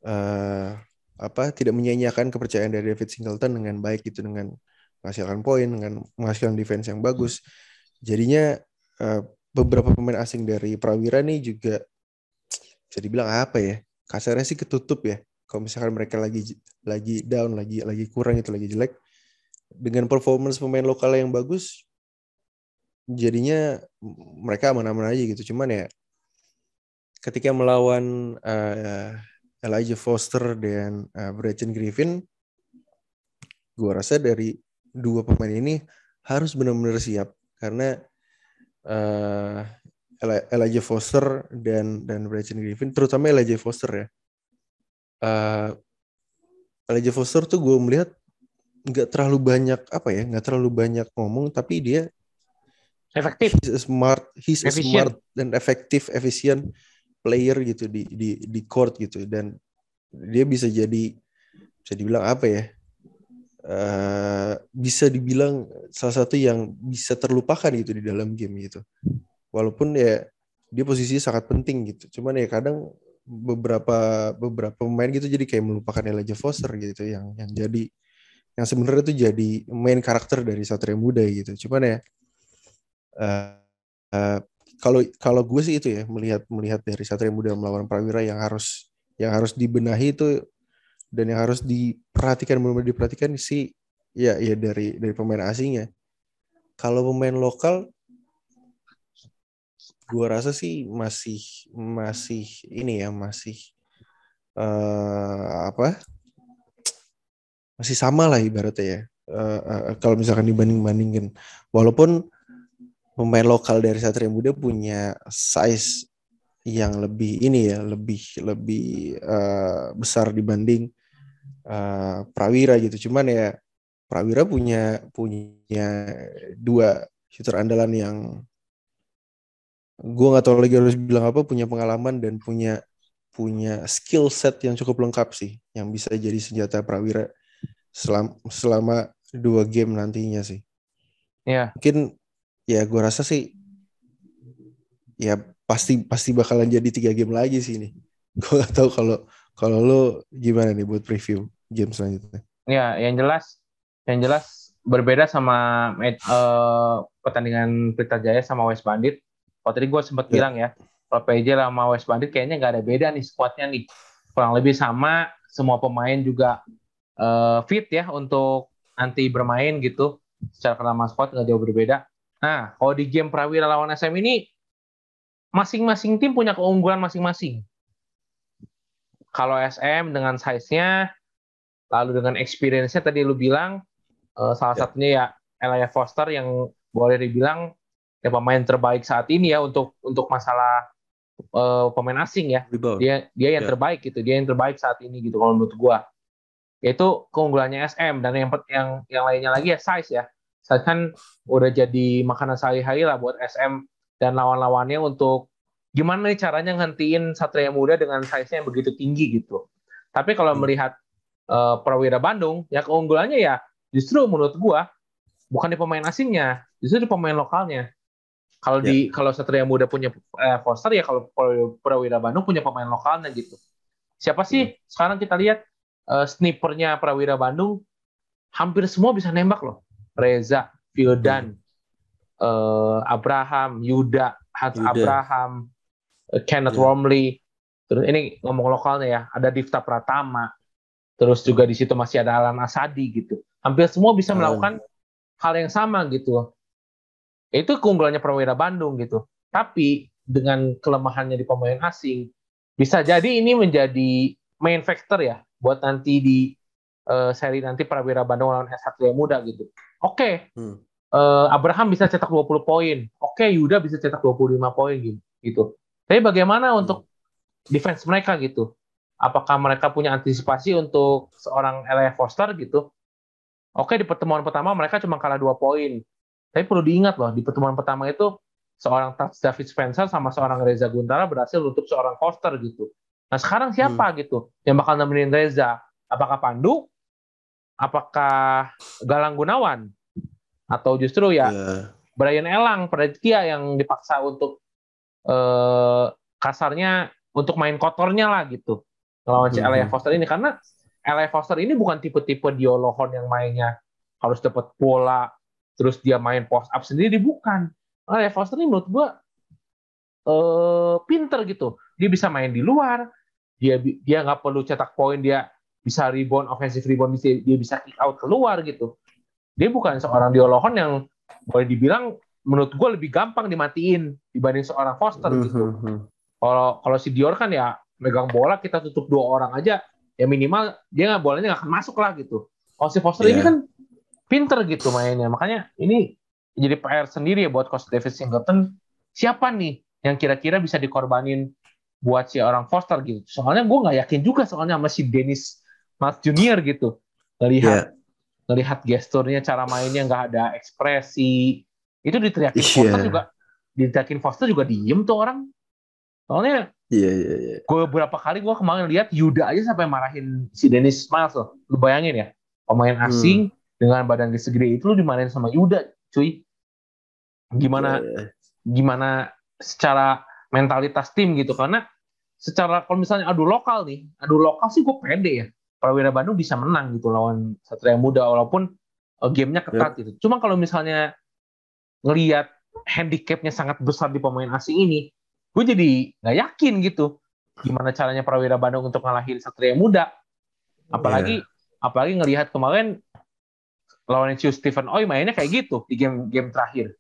eh, apa tidak menyia-nyiakan kepercayaan dari David Singleton dengan baik itu dengan menghasilkan poin dengan menghasilkan defense yang bagus jadinya eh, beberapa pemain asing dari Prawira nih juga bisa dibilang apa ya kasarnya sih ketutup ya kalau misalkan mereka lagi lagi down lagi lagi kurang itu lagi jelek dengan performance pemain lokal yang bagus jadinya mereka aman-aman aja gitu. Cuman ya ketika melawan uh, Elijah Foster dan uh, Brecton Griffin, gue rasa dari dua pemain ini harus benar-benar siap karena uh, Elijah Foster dan dan Brecton Griffin, terutama Elijah Foster ya. Uh, Elijah Foster tuh gue melihat nggak terlalu banyak apa ya, nggak terlalu banyak ngomong, tapi dia efektif, he's a smart, he's a smart dan efektif, efisien player gitu di di di court gitu. Dan dia bisa jadi bisa dibilang apa ya uh, bisa dibilang salah satu yang bisa terlupakan gitu di dalam game gitu. Walaupun ya dia posisinya sangat penting gitu. Cuman ya kadang beberapa beberapa pemain gitu jadi kayak melupakan Elijah Foster gitu yang yang jadi yang sebenarnya tuh jadi main karakter dari Satria Muda gitu. Cuman ya uh, uh, kalau kalau gue sih itu ya melihat melihat dari Satria Muda melawan Prawira yang harus yang harus dibenahi itu dan yang harus diperhatikan benar-benar diperhatikan sih ya ya dari dari pemain asingnya. Kalau pemain lokal gue rasa sih masih masih ini ya masih uh, apa? Masih sama lah ibaratnya ya. Uh, uh, kalau misalkan dibanding bandingin walaupun pemain lokal dari Satria Muda punya size yang lebih ini ya lebih lebih uh, besar dibanding uh, Prawira gitu cuman ya Prawira punya punya dua shooter andalan yang gue nggak tahu lagi harus bilang apa punya pengalaman dan punya punya skill set yang cukup lengkap sih yang bisa jadi senjata Prawira selama selama dua game nantinya sih. Ya. Mungkin ya gue rasa sih ya pasti pasti bakalan jadi tiga game lagi sih ini. Gue gak tahu kalau kalau lo gimana nih buat preview game selanjutnya. Ya, yang jelas yang jelas berbeda sama uh, pertandingan Pelita Jaya sama West Bandit. Kalau tadi gue sempat yeah. bilang ya, kalau PJ sama West Bandit kayaknya nggak ada beda nih squadnya nih. Kurang lebih sama, semua pemain juga uh, fit ya untuk nanti bermain gitu. Secara kerama squad nggak jauh berbeda. Nah, kalau di game Prawira lawan SM ini, masing-masing tim punya keunggulan masing-masing. Kalau SM dengan size-nya, lalu dengan experience-nya tadi lu bilang, uh, salah yeah. satunya ya Elia Foster yang boleh dibilang ya pemain terbaik saat ini ya untuk untuk masalah uh, pemain asing ya. Dia dia yang yeah. terbaik gitu, dia yang terbaik saat ini gitu kalau menurut gua. Yaitu keunggulannya SM dan yang yang yang lainnya lagi ya size ya kan udah jadi makanan sehari-hari lah buat SM dan lawan-lawannya untuk gimana nih caranya ngantiin Satria Muda dengan size-nya yang begitu tinggi gitu. Tapi kalau hmm. melihat uh, Prawira Bandung, ya keunggulannya ya justru menurut gua bukan di pemain asingnya, justru di pemain lokalnya. Kalau yeah. di kalau Satria Muda punya eh, Foster ya kalau Prawira Bandung punya pemain lokalnya gitu. Siapa sih hmm. sekarang kita lihat uh, snipernya Prawira Bandung hampir semua bisa nembak loh. Reza, Vildan, hmm. uh, Abraham, Yuda, Hans Yuda. Abraham, uh, Kenneth yeah. Romley. Terus ini ngomong lokalnya ya, ada Difta Pratama. Terus juga di situ masih ada Alan Asadi gitu. Hampir semua bisa melakukan hal yang sama gitu. Itu keunggulannya Prawira Bandung gitu. Tapi dengan kelemahannya di pemain asing, bisa jadi ini menjadi main factor ya buat nanti di seri nanti Prawira Bandung lawan S1 Muda gitu. Oke, okay, hmm. uh, Abraham bisa cetak 20 poin. Oke, okay, Yuda bisa cetak 25 poin gitu. Tapi bagaimana hmm. untuk defense mereka gitu? Apakah mereka punya antisipasi untuk seorang Elia Foster gitu? Oke, okay, di pertemuan pertama mereka cuma kalah 2 poin. Tapi perlu diingat loh, di pertemuan pertama itu seorang David Spencer sama seorang Reza Guntara berhasil untuk seorang Foster gitu. Nah sekarang siapa hmm. gitu yang bakal nemenin Reza? Apakah Pandu? Apakah Galang Gunawan? atau justru ya yeah. Brian Elang Praditya yang dipaksa untuk eh, kasarnya untuk main kotornya lah gitu lawan si mm-hmm. Foster ini karena Elia Foster ini bukan tipe-tipe Diolohon yang mainnya harus dapat bola terus dia main post up sendiri bukan Elia Foster ini menurut gua eh, pinter gitu dia bisa main di luar dia dia nggak perlu cetak poin dia bisa rebound offensive rebound dia bisa kick out keluar gitu dia bukan seorang Diolohon yang boleh dibilang menurut gue lebih gampang dimatiin dibanding seorang Foster Hmm, gitu. hmm, hmm. Kalau kalau si Dior kan ya megang bola kita tutup dua orang aja ya minimal dia nggak bolanya nggak akan masuk lah gitu. Kalau si Foster ini Iya. kan pinter gitu mainnya makanya ini jadi PR sendiri ya buat Coach David Singleton siapa nih yang kira-kira bisa dikorbanin buat si orang Foster gitu. Soalnya gue nggak yakin juga soalnya sama si Dennis Miles Junior gitu. Ngelihat Iya. ngelihat gesturnya cara mainnya nggak ada ekspresi itu diteriakin Iya. Foster juga diteriakin Foster juga diem tuh orang soalnya Iya, iya, iya. gue beberapa kali gue kemarin lihat Yuda aja sampai marahin si Dennis Miles loh lu bayangin ya pemain Hmm. asing dengan badan segede itu lu dimarahin sama Yuda cuy gimana Iya, iya. gimana secara mentalitas tim gitu karena secara kalau misalnya adu lokal nih adu lokal sih gue pede ya Prawira Bandung bisa menang gitu lawan Satria Muda walaupun uh, gamenya ketat gitu. Cuma kalau misalnya ngelihat handicapnya sangat besar di pemain asing ini gue jadi nggak yakin gitu gimana caranya Prawira Bandung untuk ngalahin Satria Muda. Apalagi apalagi ngelihat kemarin lawan Ciu Stephen Oi mainnya kayak gitu di game game terakhir.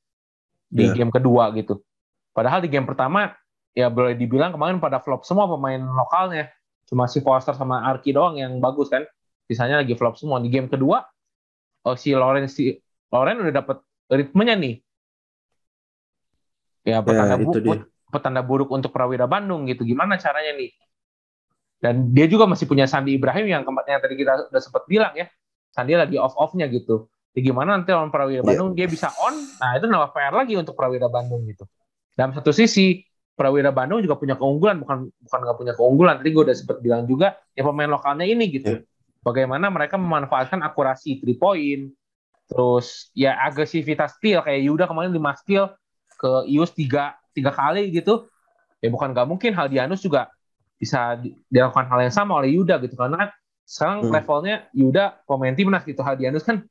Di Iya. game kedua gitu. Padahal di game pertama ya boleh dibilang kemarin pada flop semua pemain lokalnya cuma si Foster sama Arki doang yang bagus kan? Sisanya lagi flop semua. Di game kedua oh, si Loren si Loren udah dapet ritmenya nih. Ya petanda, itu bu- dia. petanda buruk untuk Prawira Bandung gitu. Gimana caranya nih? Dan dia juga masih punya Sandi Ibrahim yang kemarin yang tadi kita udah sempat bilang ya. Sandi lagi off offnya gitu. Ya gimana nanti lawan Prawira Iya. Bandung? Dia bisa on? Nah itu nambah PR lagi untuk Prawira Bandung gitu. Dalam satu sisi Prawira Bandung juga punya keunggulan bukan bukan nggak punya keunggulan tadi gue udah sempat bilang juga ya pemain lokalnya ini gitu Iya. bagaimana mereka memanfaatkan akurasi three point terus ya agresivitas steal kayak Yuda kemarin 5 steal ke Ius tiga tiga kali gitu ya bukan nggak mungkin Haldianus juga bisa di- dilakukan hal yang sama oleh Yuda gitu karena kan sekarang Hmm. levelnya Yuda pemain timnas gitu Haldianus kan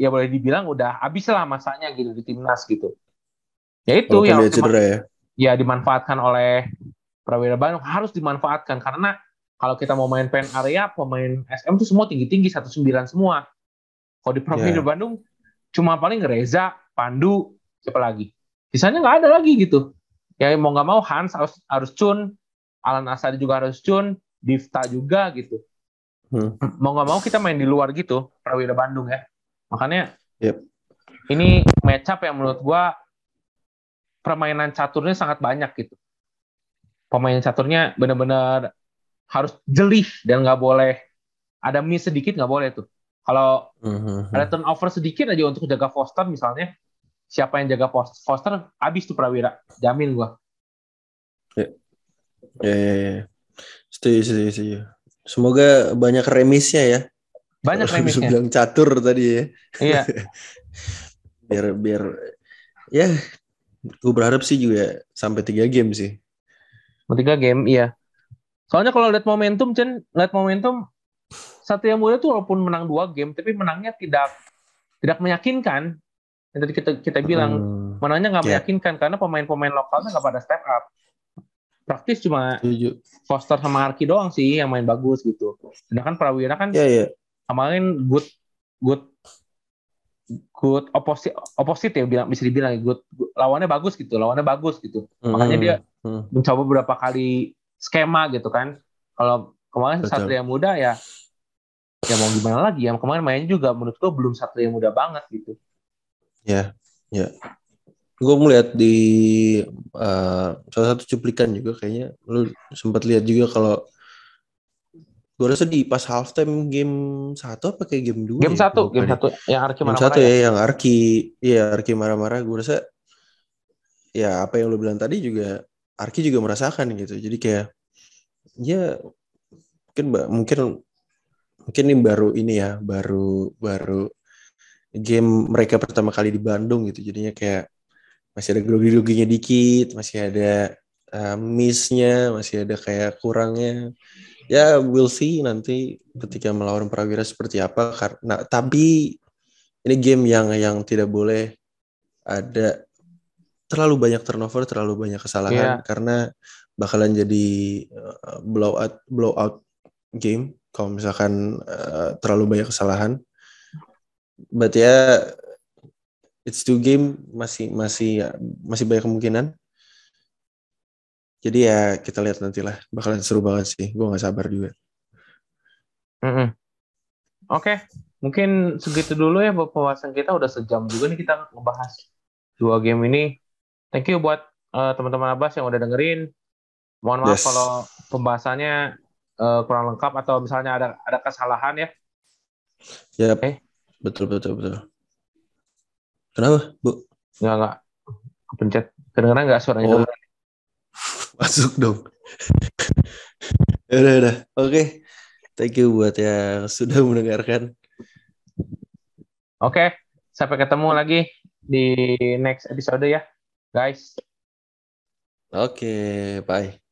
ya boleh dibilang udah habis lah masanya gitu di timnas gitu ya itu Walaupun yang cedera ya. Ya dimanfaatkan oleh Prawira Bandung harus dimanfaatkan karena kalau kita mau main pen area pemain SM tuh semua tinggi tinggi satu sembilan semua kalau di Prawira Ya. Bandung cuma paling Reza Pandu siapa lagi sisanya nggak ada lagi gitu ya mau nggak mau Hans harus harus Cun Alan Asadi juga harus Cun Difta juga gitu Hmm. mau nggak mau kita main di luar gitu Prawira Bandung ya makanya Yep. ini match up yang menurut gua permainan caturnya sangat banyak gitu pemain caturnya benar-benar harus jelih dan nggak boleh ada miss sedikit nggak boleh tuh kalau Mhm. ada turnover sedikit aja untuk jaga Foster misalnya siapa yang jaga Fos- Foster habis tuh Prawira jamin gua Ya, ya, ya. Setuju, setuju, setuju. Semoga banyak remisnya ya. banyak Kalau remixnya bilang catur tadi ya. iya Biar biar ya gue berharap sih juga sampai tiga game sih. tiga game iya soalnya kalau lihat momentum Chen lihat momentum Satria Muda tuh walaupun menang dua game tapi menangnya tidak tidak meyakinkan yang tadi kita kita bilang Hmm, menangnya nggak Ya. meyakinkan karena pemain-pemain lokalnya nggak pada step up praktis cuma. Foster sama Arki doang sih yang main bagus gitu sedangkan Prawira kan Ya ya. kemarin good good good opposite opposite ya bilang bisa dibilang good, good- lawannya bagus gitu lawannya bagus gitu Makanya Hmm, dia hmm. mencoba beberapa kali skema gitu kan. Kalau kemarin Betul. Satria Muda ya ya mau gimana lagi ya kemarin mainnya juga menurut gua belum Satria Muda banget gitu. Ya, ya. Gue melihat di eh, salah satu cuplikan juga kayaknya lu sempat lihat juga kalau gue rasa di pas halftime game satu apa kayak game dua Game ya? satu, game satu yang Arki Game mana-mana satu ya. ya yang Arki, iya Arki marah-marah. Gue rasa ya apa yang lu bilang tadi juga Arki juga merasakan gitu. Jadi kayak ya mungkin mungkin mungkin ini baru ini ya baru baru game mereka pertama kali di Bandung gitu. Jadinya kayak masih ada grogi-groginya dikit, masih ada uh, miss-nya, masih ada kayak kurangnya. Ya, we'll see nanti ketika melawan Prawira seperti apa. Karena tapi ini game yang yang tidak boleh ada terlalu banyak turnover, terlalu banyak kesalahan Iya. karena bakalan jadi uh, blowout blowout game kalau misalkan uh, terlalu banyak kesalahan. But ya it's two game masih masih masih banyak kemungkinan. Jadi ya kita lihat nanti lah, bakalan seru banget sih. Gue nggak sabar juga. Mm -hmm. Oke, okay. mungkin segitu dulu ya pembahasan kita. Udah sejam juga nih kita ngebahas dua game ini. Thank you buat uh, teman-teman Abbas yang udah dengerin. Mohon maaf yes. kalau pembahasannya uh, kurang lengkap atau misalnya ada ada kesalahan ya. Ya, yep. okay. betul betul betul. Kenapa, Bu? Enggak enggak. Pencet. Kedengeran nggak suaranya? Oh. Masuk dong. udah, udah. Oke. Okay. Thank you buat yang sudah mendengarkan. Oke. Okay. Sampai ketemu lagi di next episode ya, guys. Oke, okay, bye.